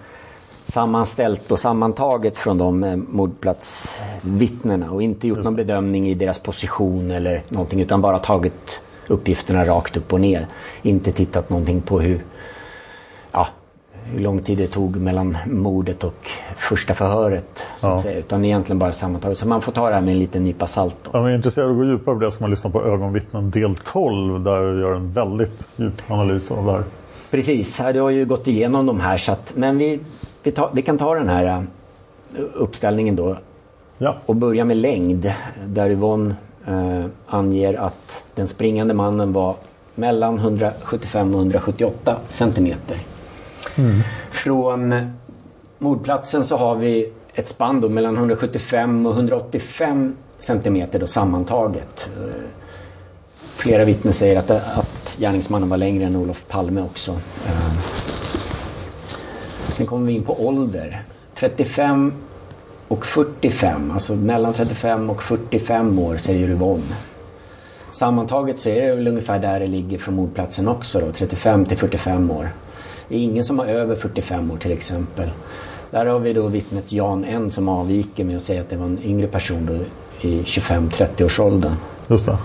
sammanställt och sammantaget från de eh, mordplatsvittnena och inte gjort någon bedömning i deras position eller någonting utan bara tagit uppgifterna rakt upp och ner. Inte tittat någonting på hur, ja, hur lång tid det tog mellan mordet och första förhöret. Så att Ja. säga, utan egentligen bara sammantaget. Så man får ta det här med en liten nypa salt. Då. Om man är intresserad av att gå djupare på det ska man lyssna på Ögonvittnen del 12 där vi gör en väldigt djup analys av det här. Precis, här, du har ju gått igenom de här så att, men vi, vi, tar, vi kan ta den här uh, uppställningen då Ja. och börja med längd där Yvonne uh, anger att den springande mannen var mellan 175 och 178 centimeter. Från eh, mordplatsen så har vi ett spann då mellan 175 och 185 centimeter då sammantaget. Eh, Flera vittnen säger att, att gärningsmannen var längre än Olof Palme också. Sen kommer vi in på ålder. 35 och 45, alltså mellan 35 och 45 år säger Yvonne. Sammantaget så är det väl ungefär där det ligger från mordplatsen också då, 35 till 45 år. Det är ingen som har över 45 år till exempel. Där har vi då vittnet Jan N som avviker med att säga att det var en yngre person då i 25-30 års åldern. Just det.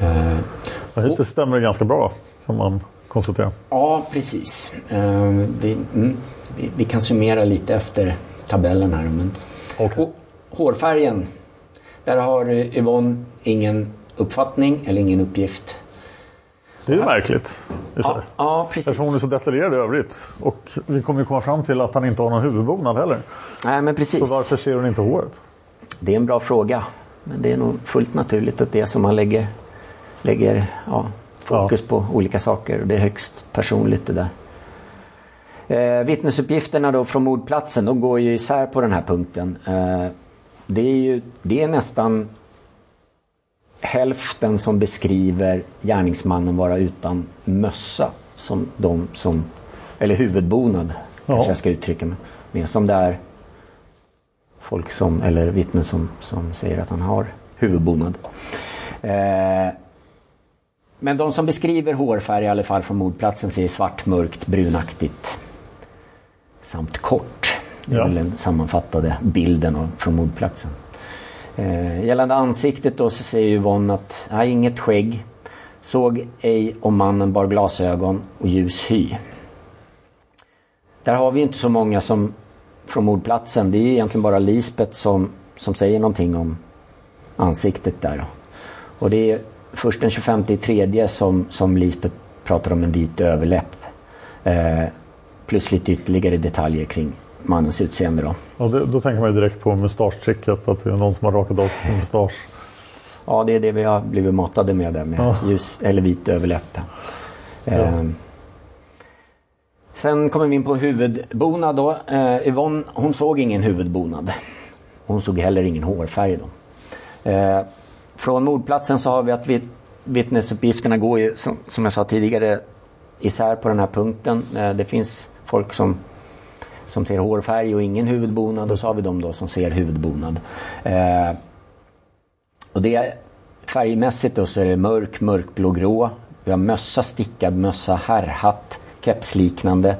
Eh, hittills stämmer det ganska bra kan man konstatera. Ja, precis. Eh, vi, mm, vi, vi kan summera lite efter tabellen här. Men... Hå- Hårfärgen. Där har Yvonne ingen uppfattning eller ingen uppgift. Det är ju märkligt. sig. Ja, precis. Eftersom hon är så detaljerad i övrigt. Och vi kommer ju komma fram till att han inte har någon huvudbonad heller. Nej, men precis. Så varför ser hon inte håret? Det är en bra fråga. Men det är nog fullt naturligt att det är som man lägger, lägger ja, fokus på olika saker. Det är högst personligt det där. Eh, vittnesuppgifterna då från mordplatsen de går ju isär på den här punkten. Eh, det, är ju, det är nästan hälften som beskriver gärningsmannen vara utan mössa. Som de som, eller huvudbonad kanske jag ska uttrycka mig med. Som det är folk som, eller vittnen som, som säger att han har huvudbonad. Eh, men de som beskriver hårfärg i alla fall från mordplatsen säger svart, mörkt, brunaktigt samt kort. Det är Ja. väl den sammanfattade bilden av, från mordplatsen. Eh, gällande ansiktet då så säger Yvonne att nej, inget skägg. Såg ej om mannen bar glasögon och ljus hy. Där har vi inte så många som från mordplatsen det är egentligen bara Lisbeth som, som säger någonting om ansiktet där. Och det är först den 25 i tredje som, som Lisbeth pratar om en vit överläpp. Eh, plus lite ytterligare detaljer kring mannens utseende. Då. Och det, då tänker man ju direkt på mustaschtricket, att det är någon som har rakat av sig sin mustasch. Ja, det är det vi har blivit matade med där med Ja. ljus eller vit överläpp. Eh, sen kommer vi in på huvudbonad då. Eh, Yvonne, hon såg ingen huvudbonad. Hon såg heller ingen hårfärg då. Eh, från mordplatsen så har vi att vitt, vittnesuppgifterna går ju som, som jag sa tidigare isär på den här punkten. Eh, det finns folk som som ser hårfärg och ingen huvudbonad och så har vi de då som ser huvudbonad. Eh, och det är färgmässigt då så är det mörk, mörkblågrå. Vi har mössa, stickad mössa, herrhatt, kepsliknande.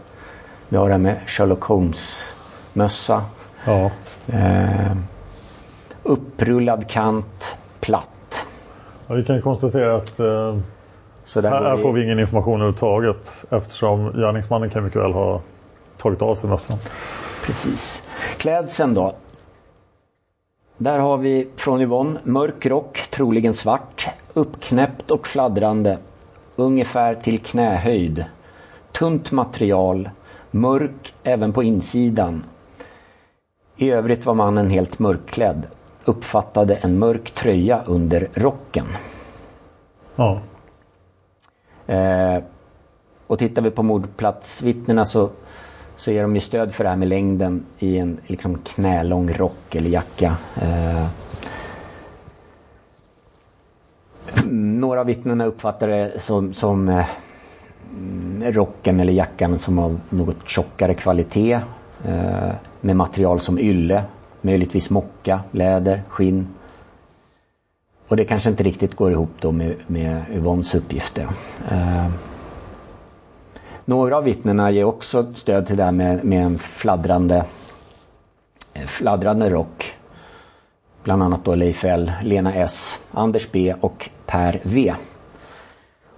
Vi har det här med Sherlock Holmes-mössa. Ja. Eh, upprullad kant. Ja, vi kan ju konstatera att eh, här vi- får vi ingen information överhuvudtaget eftersom gärningsmannen kan mycket väl ha tagit av sig mössan. Precis. Klädseln då. Där har vi från Yvonne mörk rock, troligen svart, uppknäppt och fladdrande, ungefär till knähöjd. Tunt material, mörk även på insidan. I övrigt var mannen helt mörkklädd, uppfattade en mörk tröja under rocken. Ja. Eh, och tittar vi på mordplatsvittnena så, så ger de ju stöd för det här med längden i en liksom knälång rock eller jacka. Eh, några av vittnena uppfattar det som, som eh, mm, rocken eller jackan som av något tjockare kvalitet. Eh, med material som ylle, möjligtvis mocka, läder, skinn. Och det kanske inte riktigt går ihop då med, med Yvonnes uppgifter. Eh, några av vittnena ger också stöd till det här med, med en fladdrande, eh, fladdrande rock. Bland annat då Leif L, Lena S, Anders B och Per V.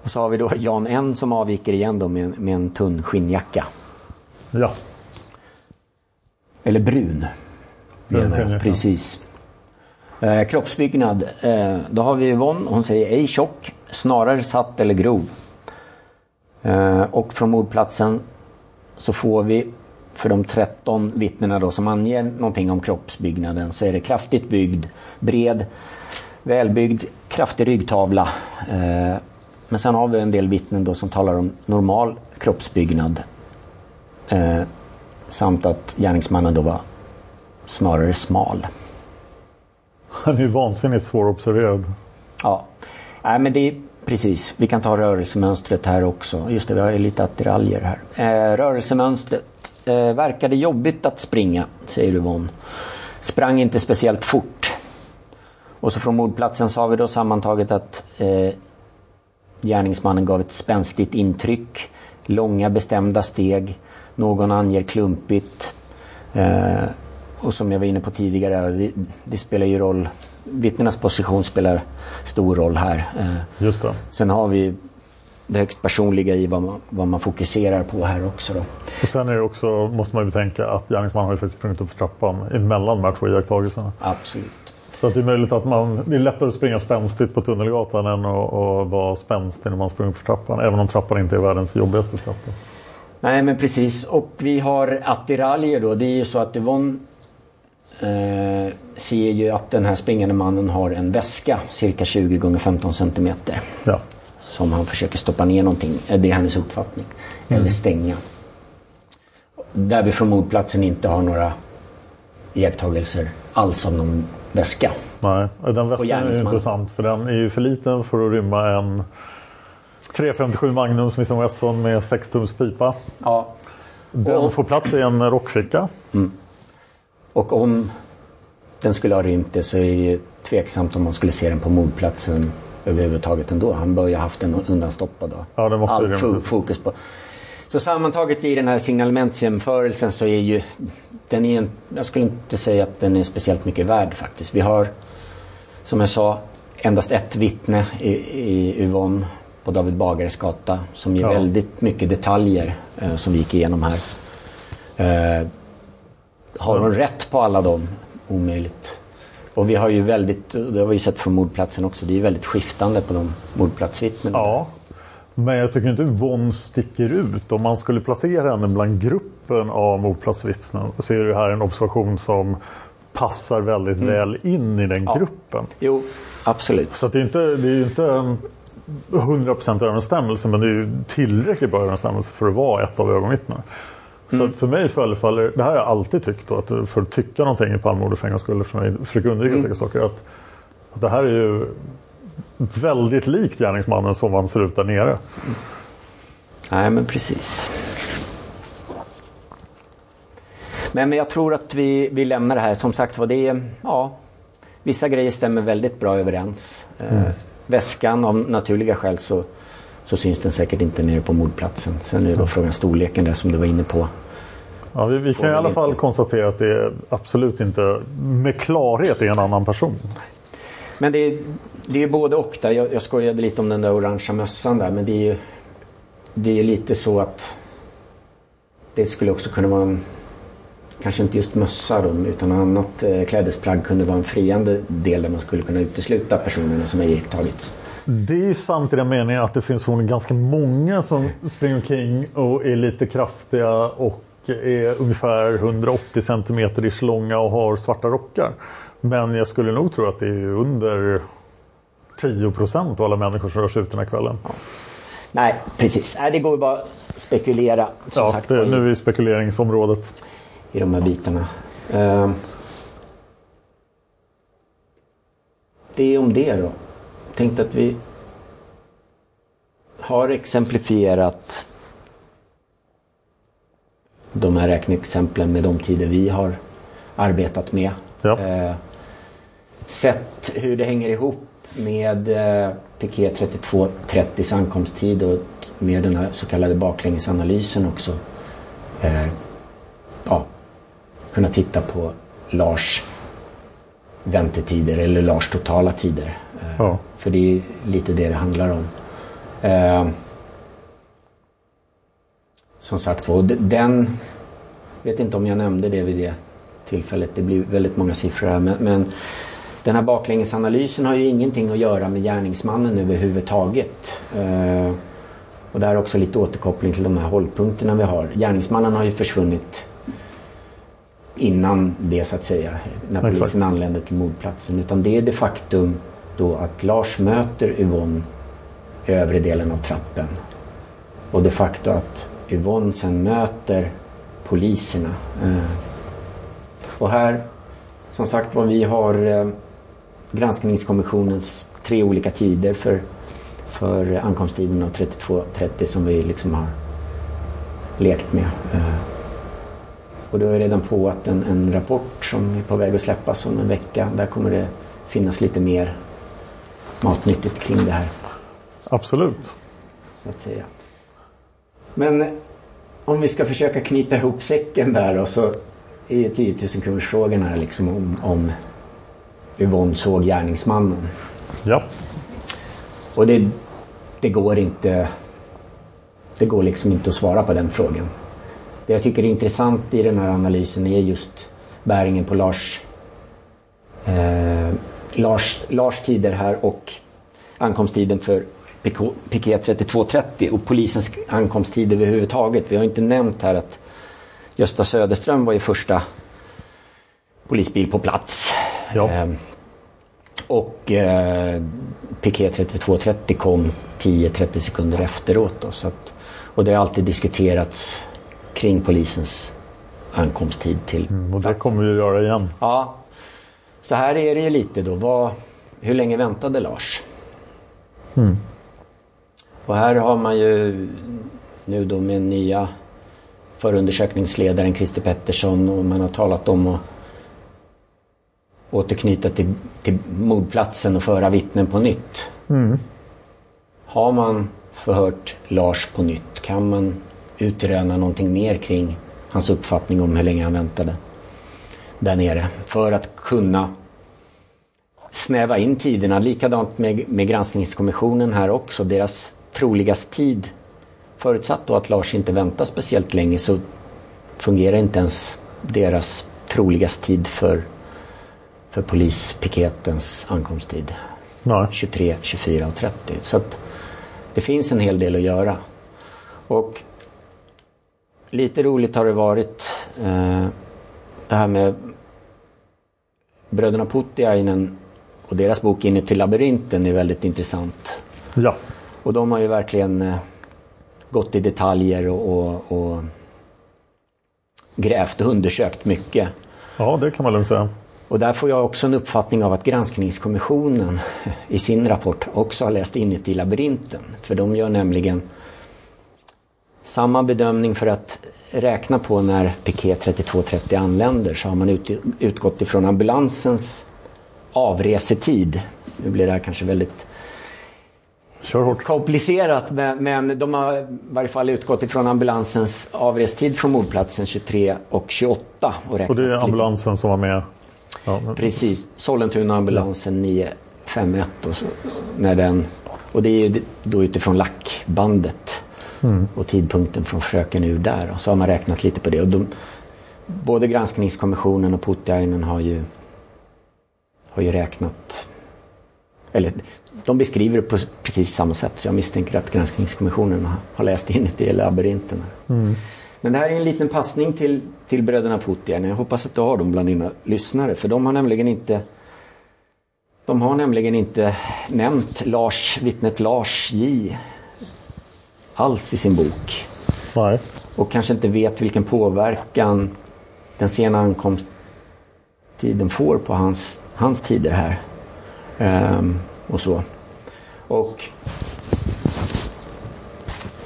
Och så har vi då Jan N som avviker igen då med, med en tunn skinnjacka. Ja. Eller brun. Menar. Precis. Eh, kroppsbyggnad. Eh, då har vi Yvonne. Hon säger ej tjock, snarare satt eller grov. Eh, och från mordplatsen så får vi för de 13 vittnena då som anger någonting om kroppsbyggnaden så är det kraftigt byggd, bred, välbyggd, kraftig ryggtavla. Eh, men sen har vi en del vittnen då som talar om normal kroppsbyggnad. Eh, samt att gärningsmannen då var snarare smal. Han är vansinnigt svårobserverad. Ja, Nej, men det är precis. Vi kan ta rörelsemönstret här också. Just det, vi har lite attiraljer här. Eh, rörelsemönstret. Eh, verkade jobbigt att springa, säger Yvonne. Sprang inte speciellt fort. Och så från mordplatsen har vi då sammantaget att eh, gärningsmannen gav ett spänstigt intryck. Långa bestämda steg. Någon anger klumpigt. Eh, och som jag var inne på tidigare, det, det spelar ju roll. Vittnenas position spelar stor roll här. Eh, Just det. sen har vi det högst personliga i vad man, vad man fokuserar på här också. Då. Och sen är det också, måste man ju betänka att gärningsmannen har ju faktiskt sprungit upp för trappan emellan de här två iakttagelserna. Absolut. Så att det är möjligt att man, det är lättare att springa spänstigt på Tunnelgatan än att, att vara spänstig när man springer för trappan. Även om trappan inte är världens jobbigaste trappa. Nej men precis. Och vi har attiraljer då. Det är ju så att Yvonne eh, ser ju att den här springande mannen har en väska cirka 20 gånger 15 centimeter. Ja. Som han försöker stoppa ner någonting. Eh, Det är hennes uppfattning. Eller stänga. Där vi från mordplatsen inte har några iakttagelser alls av någon väska. Nej, den väskan är ju intressant för den är ju för liten för att rymma en 357 Magnum Smith Wesson med 6 tums pipa. Ja. Den Och- får plats i en rockficka. Och om den skulle ha rymt det så är det tveksamt om man skulle se den på mordplatsen överhuvudtaget ändå. Han bör ju ha haft den undanstoppad då. Ja, det måste Allt fo- fokus på. Så sammantaget i den här signalementsjämförelsen så är ju den är en, jag skulle inte säga att den är speciellt mycket värd faktiskt. Vi har som jag sa endast ett vittne i, i Yvonne på David Bagares gata som ger Ja. väldigt mycket detaljer eh, som vi gick igenom här. Eh, har hon rätt på alla dem? Omöjligt. Och vi har ju väldigt, det har vi sett från mordplatsen också, det är ju väldigt skiftande på de mordplatsvittnen. Ja. Men jag tycker inte Yvonne sticker ut. Om man skulle placera henne bland gruppen av mordplatsvittnen så är det här en observation som passar väldigt Mm. väl in i den Ja. gruppen. Jo, absolut. Så det är inte, det är inte en 100% överensstämmelse men det är ju tillräckligt bra överensstämmelse för att vara ett av ögonvittnena. Så Mm. att för mig förefaller, det här har jag alltid tyckt då, att för att tycka någonting i Palmemordet för en gångs skull, för mig försöka undvika att tycka saker, att, att det här är ju väldigt likt gärningsmannen som han ser ut där nere. Nej, men precis. Men, men jag tror att vi, vi lämnar det här. Som sagt var, det är, ja, vissa grejer stämmer väldigt bra överens. Eh, väskan, av naturliga skäl så, så syns den säkert inte nere på mordplatsen. Sen är det då frågan storleken där som du var inne på. Ja, vi, vi kan i alla fall konstatera att det är absolut inte med klarhet är en annan person. Men det är, det är både och där. Jag, jag skojade lite om den där orangea mössan där. Men det är ju det är lite så att det skulle också kunna vara en Kanske inte just mössa då, utan annat eh, klädesplagg kunde vara en friande del där man skulle kunna utesluta personerna som har iakttagits. Det är ju sant i den meningen att det finns ganska många som springer omkring och är lite kraftiga och är ungefär 180 centimeter ish långa och har svarta rockar. Men jag skulle nog tro att det är under 10 procent av alla människor som rör sig ut den här kvällen. Nej, precis. Nej, det går ju bara att spekulera. Som Ja, sagt, det, nu är spekuleringsområdet. i de här bitarna. Eh, det är om det då. Tänkte att vi har exemplifierat de här räkneexemplen med de tider vi har arbetat med. Ja. Eh, sett hur det hänger ihop med eh, Piquet 3230 ankomsttid och med den här så kallade baklängesanalysen också. Eh, ja, kunna titta på Lars väntetider eller Lars totala tider. Eh, Ja. För det är lite det det handlar om. Som sagt var, den... vet inte om jag nämnde det vid det tillfället. Det blir väldigt många siffror här. Men, men den här baklängesanalysen har ju ingenting att göra med gärningsmannen överhuvudtaget. Eh, och där är också lite återkoppling till de här hållpunkterna vi har. Gärningsmannen har ju försvunnit innan det så att säga. När Exakt. polisen anländer till mordplatsen. Utan det är det faktum då att Lars möter Yvonne i övre delen av trappen. Och det facto att Yvonne sen möter poliserna. Eh, Och här, som sagt var, vi har eh, granskningskommissionens tre olika tider för, för ankomsttiden av 32.30 som vi liksom har lekt med. Eh, Och då är redan på att en, en rapport som är på väg att släppas om en vecka, där kommer det finnas lite mer matnyttigt kring det här. Absolut. Så att säga. Men om vi ska försöka knyta ihop säcken där och så är ju 10 000 kronors frågan här liksom om, om Yvonne såg gärningsmannen. Ja. Och det, det går inte det går liksom inte att svara på den frågan. Det jag tycker är intressant i den här analysen är just bäringen på Lars eh, Lars, Lars tider här och ankomsttiden för PK- Piquet 3230 och polisens ankomsttid överhuvudtaget. Vi har inte nämnt här att Gösta Söderström var ju första polisbil på plats. Ja. Ehm, och eh, Piquet 3230 kom 10-30 sekunder efteråt. Då, så att, och det har alltid diskuterats kring polisens ankomsttid till Och det kommer vi att göra igen. Ja, så här är det ju lite då. Vad, hur länge väntade Lars? Mm. Och här har man ju nu då med nya förundersökningsledaren Christer Pettersson och man har talat om att återknyta till, till mordplatsen och föra vittnen på nytt. Mm. Har man förhört Lars på nytt? Kan man utröna någonting mer kring hans uppfattning om hur länge han väntade där nere? För att kunna snäva in tiderna. Likadant med, med granskningskommissionen här också. Deras troligast tid. Förutsatt då att Lars inte väntar speciellt länge så fungerar inte ens deras troligast tid för, för polispiketens ankomsttid. Nej. 23, 24 och 30. Så att det finns en hel del att göra. Och lite roligt har det varit eh, det här med bröderna Putiainen och deras bok Inuti labyrinten är väldigt intressant. Ja. Och de har ju verkligen eh, gått i detaljer och, och, och grävt och undersökt mycket. Ja, det kan man lugnt säga. Och där får jag också en uppfattning av att granskningskommissionen i sin rapport också har läst Inuti labyrinten. För de gör nämligen samma bedömning för att räkna på när piket 3230 anländer så har man ut, utgått ifrån ambulansens avresetid. Nu blir det här kanske väldigt komplicerat men, men de har i varje fall utgått ifrån ambulansens avrestid från mordplatsen 23 och 28. Och, och det är ambulansen som var med? Ja, men... Precis, Sollentuna-ambulansen 951 och, så, när den, och det är ju då utifrån lackbandet mm. och tidpunkten från fröken ur där. Och så har man räknat lite på det. Och de, både granskningskommissionen och Putiainen har ju, har ju räknat eller de beskriver det på precis samma sätt så jag misstänker att granskningskommissionen har läst in det i labyrinten. Mm. Men det här är en liten passning till, till bröderna Putin. Jag hoppas att du har dem bland dina lyssnare för de har nämligen inte de har nämligen inte nämnt Lars, vittnet Lars J alls i sin bok. Nej. Och kanske inte vet vilken påverkan den sena ankomsttiden får på hans, hans tider här. Um, och så. Och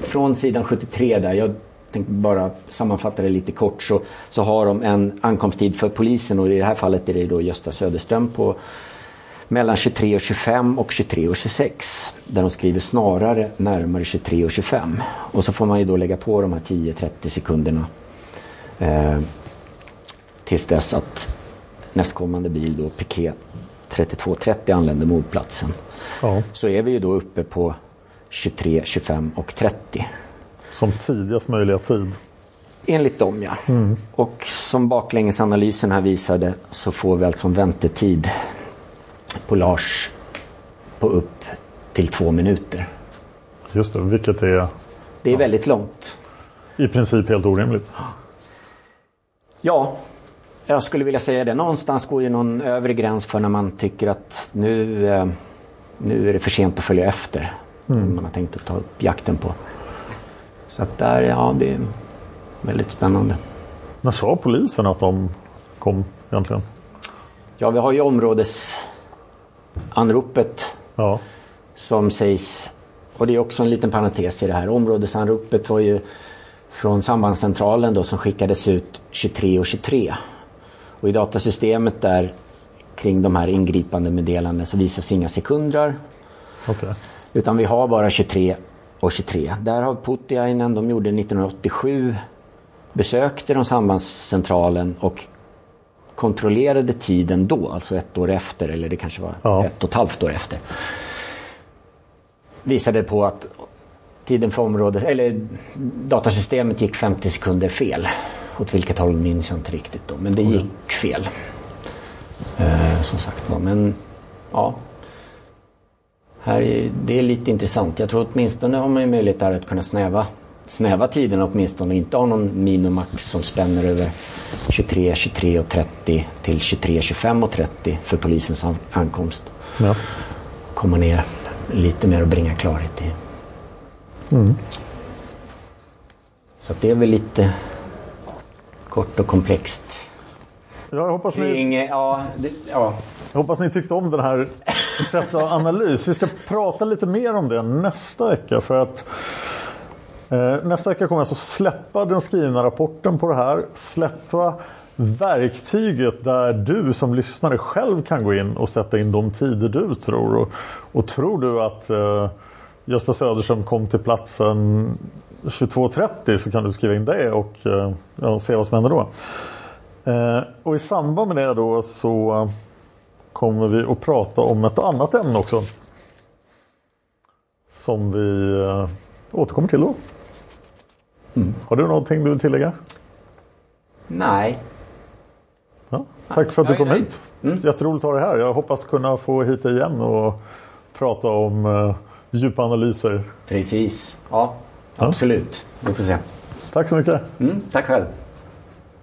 från sidan 73 där, jag tänkte bara sammanfatta det lite kort, så, så har de en ankomsttid för polisen och i det här fallet är det då Gösta Söderström på mellan 23 och 25 och 23 och 26. Där de skriver snarare närmare 23 och 25. Och så får man ju då lägga på de här 10-30 sekunderna eh, tills dess att nästkommande bil då, piket 32.30 anländer mordplatsen. Ja. Så är vi ju då uppe på 23, 25 och 30. Som tidigast möjliga tid. Enligt dem ja. Mm. Och som baklängesanalysen här visade så får vi alltså en väntetid på Lars på upp till två minuter. Just det, vilket är... Det är ja. väldigt långt. I princip helt orimligt. Ja, jag skulle vilja säga det. Någonstans går ju någon övre gräns för när man tycker att nu, eh, nu är det för sent att följa efter. Mm. Man har tänkt att ta upp jakten på. Så att där, ja det är väldigt spännande. När sa polisen att de kom egentligen? Ja, vi har ju områdesanropet ja. som sägs, och det är också en liten parentes i det här. Områdesanropet var ju från sambandscentralen då som skickades ut 23 och 23. Och i datasystemet där kring de här ingripande meddelandena så visas inga sekundrar. Okay. Utan vi har bara 23 och 23. Där har Putiainen, de gjorde 1987, besökte de sambandscentralen och kontrollerade tiden då, alltså ett år efter, eller det kanske var ja. ett och ett halvt år efter. Visade på att tiden för området, eller datasystemet gick 50 sekunder fel. Åt vilket håll minns jag inte riktigt då, men det gick fel. Eh, som sagt var, men ja. Här är, det är lite intressant. Jag tror åtminstone har man ju möjlighet där att kunna snäva, snäva tiden åtminstone och inte ha någon minimax som spänner över 23, 23 och 30 till 23, 25 och 30 för polisens an ankomst. Ja. Komma ner lite mer och bringa klarhet i. Mm. Så det är väl lite kort och komplext. Jag hoppas ni, inget, ja, det, ja. jag hoppas ni tyckte om den här sättet av analys. Vi ska prata lite mer om det nästa vecka. För att eh, Nästa vecka kommer jag alltså släppa den skrivna rapporten på det här. Släppa verktyget där du som lyssnare själv kan gå in och sätta in de tider du tror. Och, och tror du att eh, Gösta Söderström kom till platsen 22.30 så kan du skriva in det och eh, ja, se vad som händer då. Eh, och i samband med det då så kommer vi att prata om ett annat ämne också. Som vi eh, återkommer till då. Mm. Har du någonting du vill tillägga? Nej. Ja, tack för att du kom hit. Jätteroligt att ha dig här. Jag hoppas kunna få hit dig igen och prata om uh, djupa analyser. Precis. Ja, absolut. Vi får se. Tack så mycket. Mm, tack själv.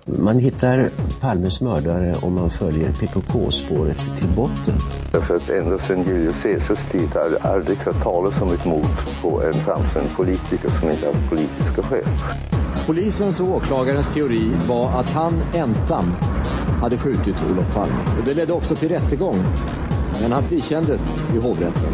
Man hittar Palmes mördare om man följer PKK-spåret till botten. Därför att ända sedan Julius Caesars tid har det aldrig hört talas om ett mord på en framstående politiker som inte haft politiska skäl. Polisens och åklagarens teori var att han ensam hade skjutit Olof Palme. Och det ledde också till rättegång. Men han frikändes i hovrätten.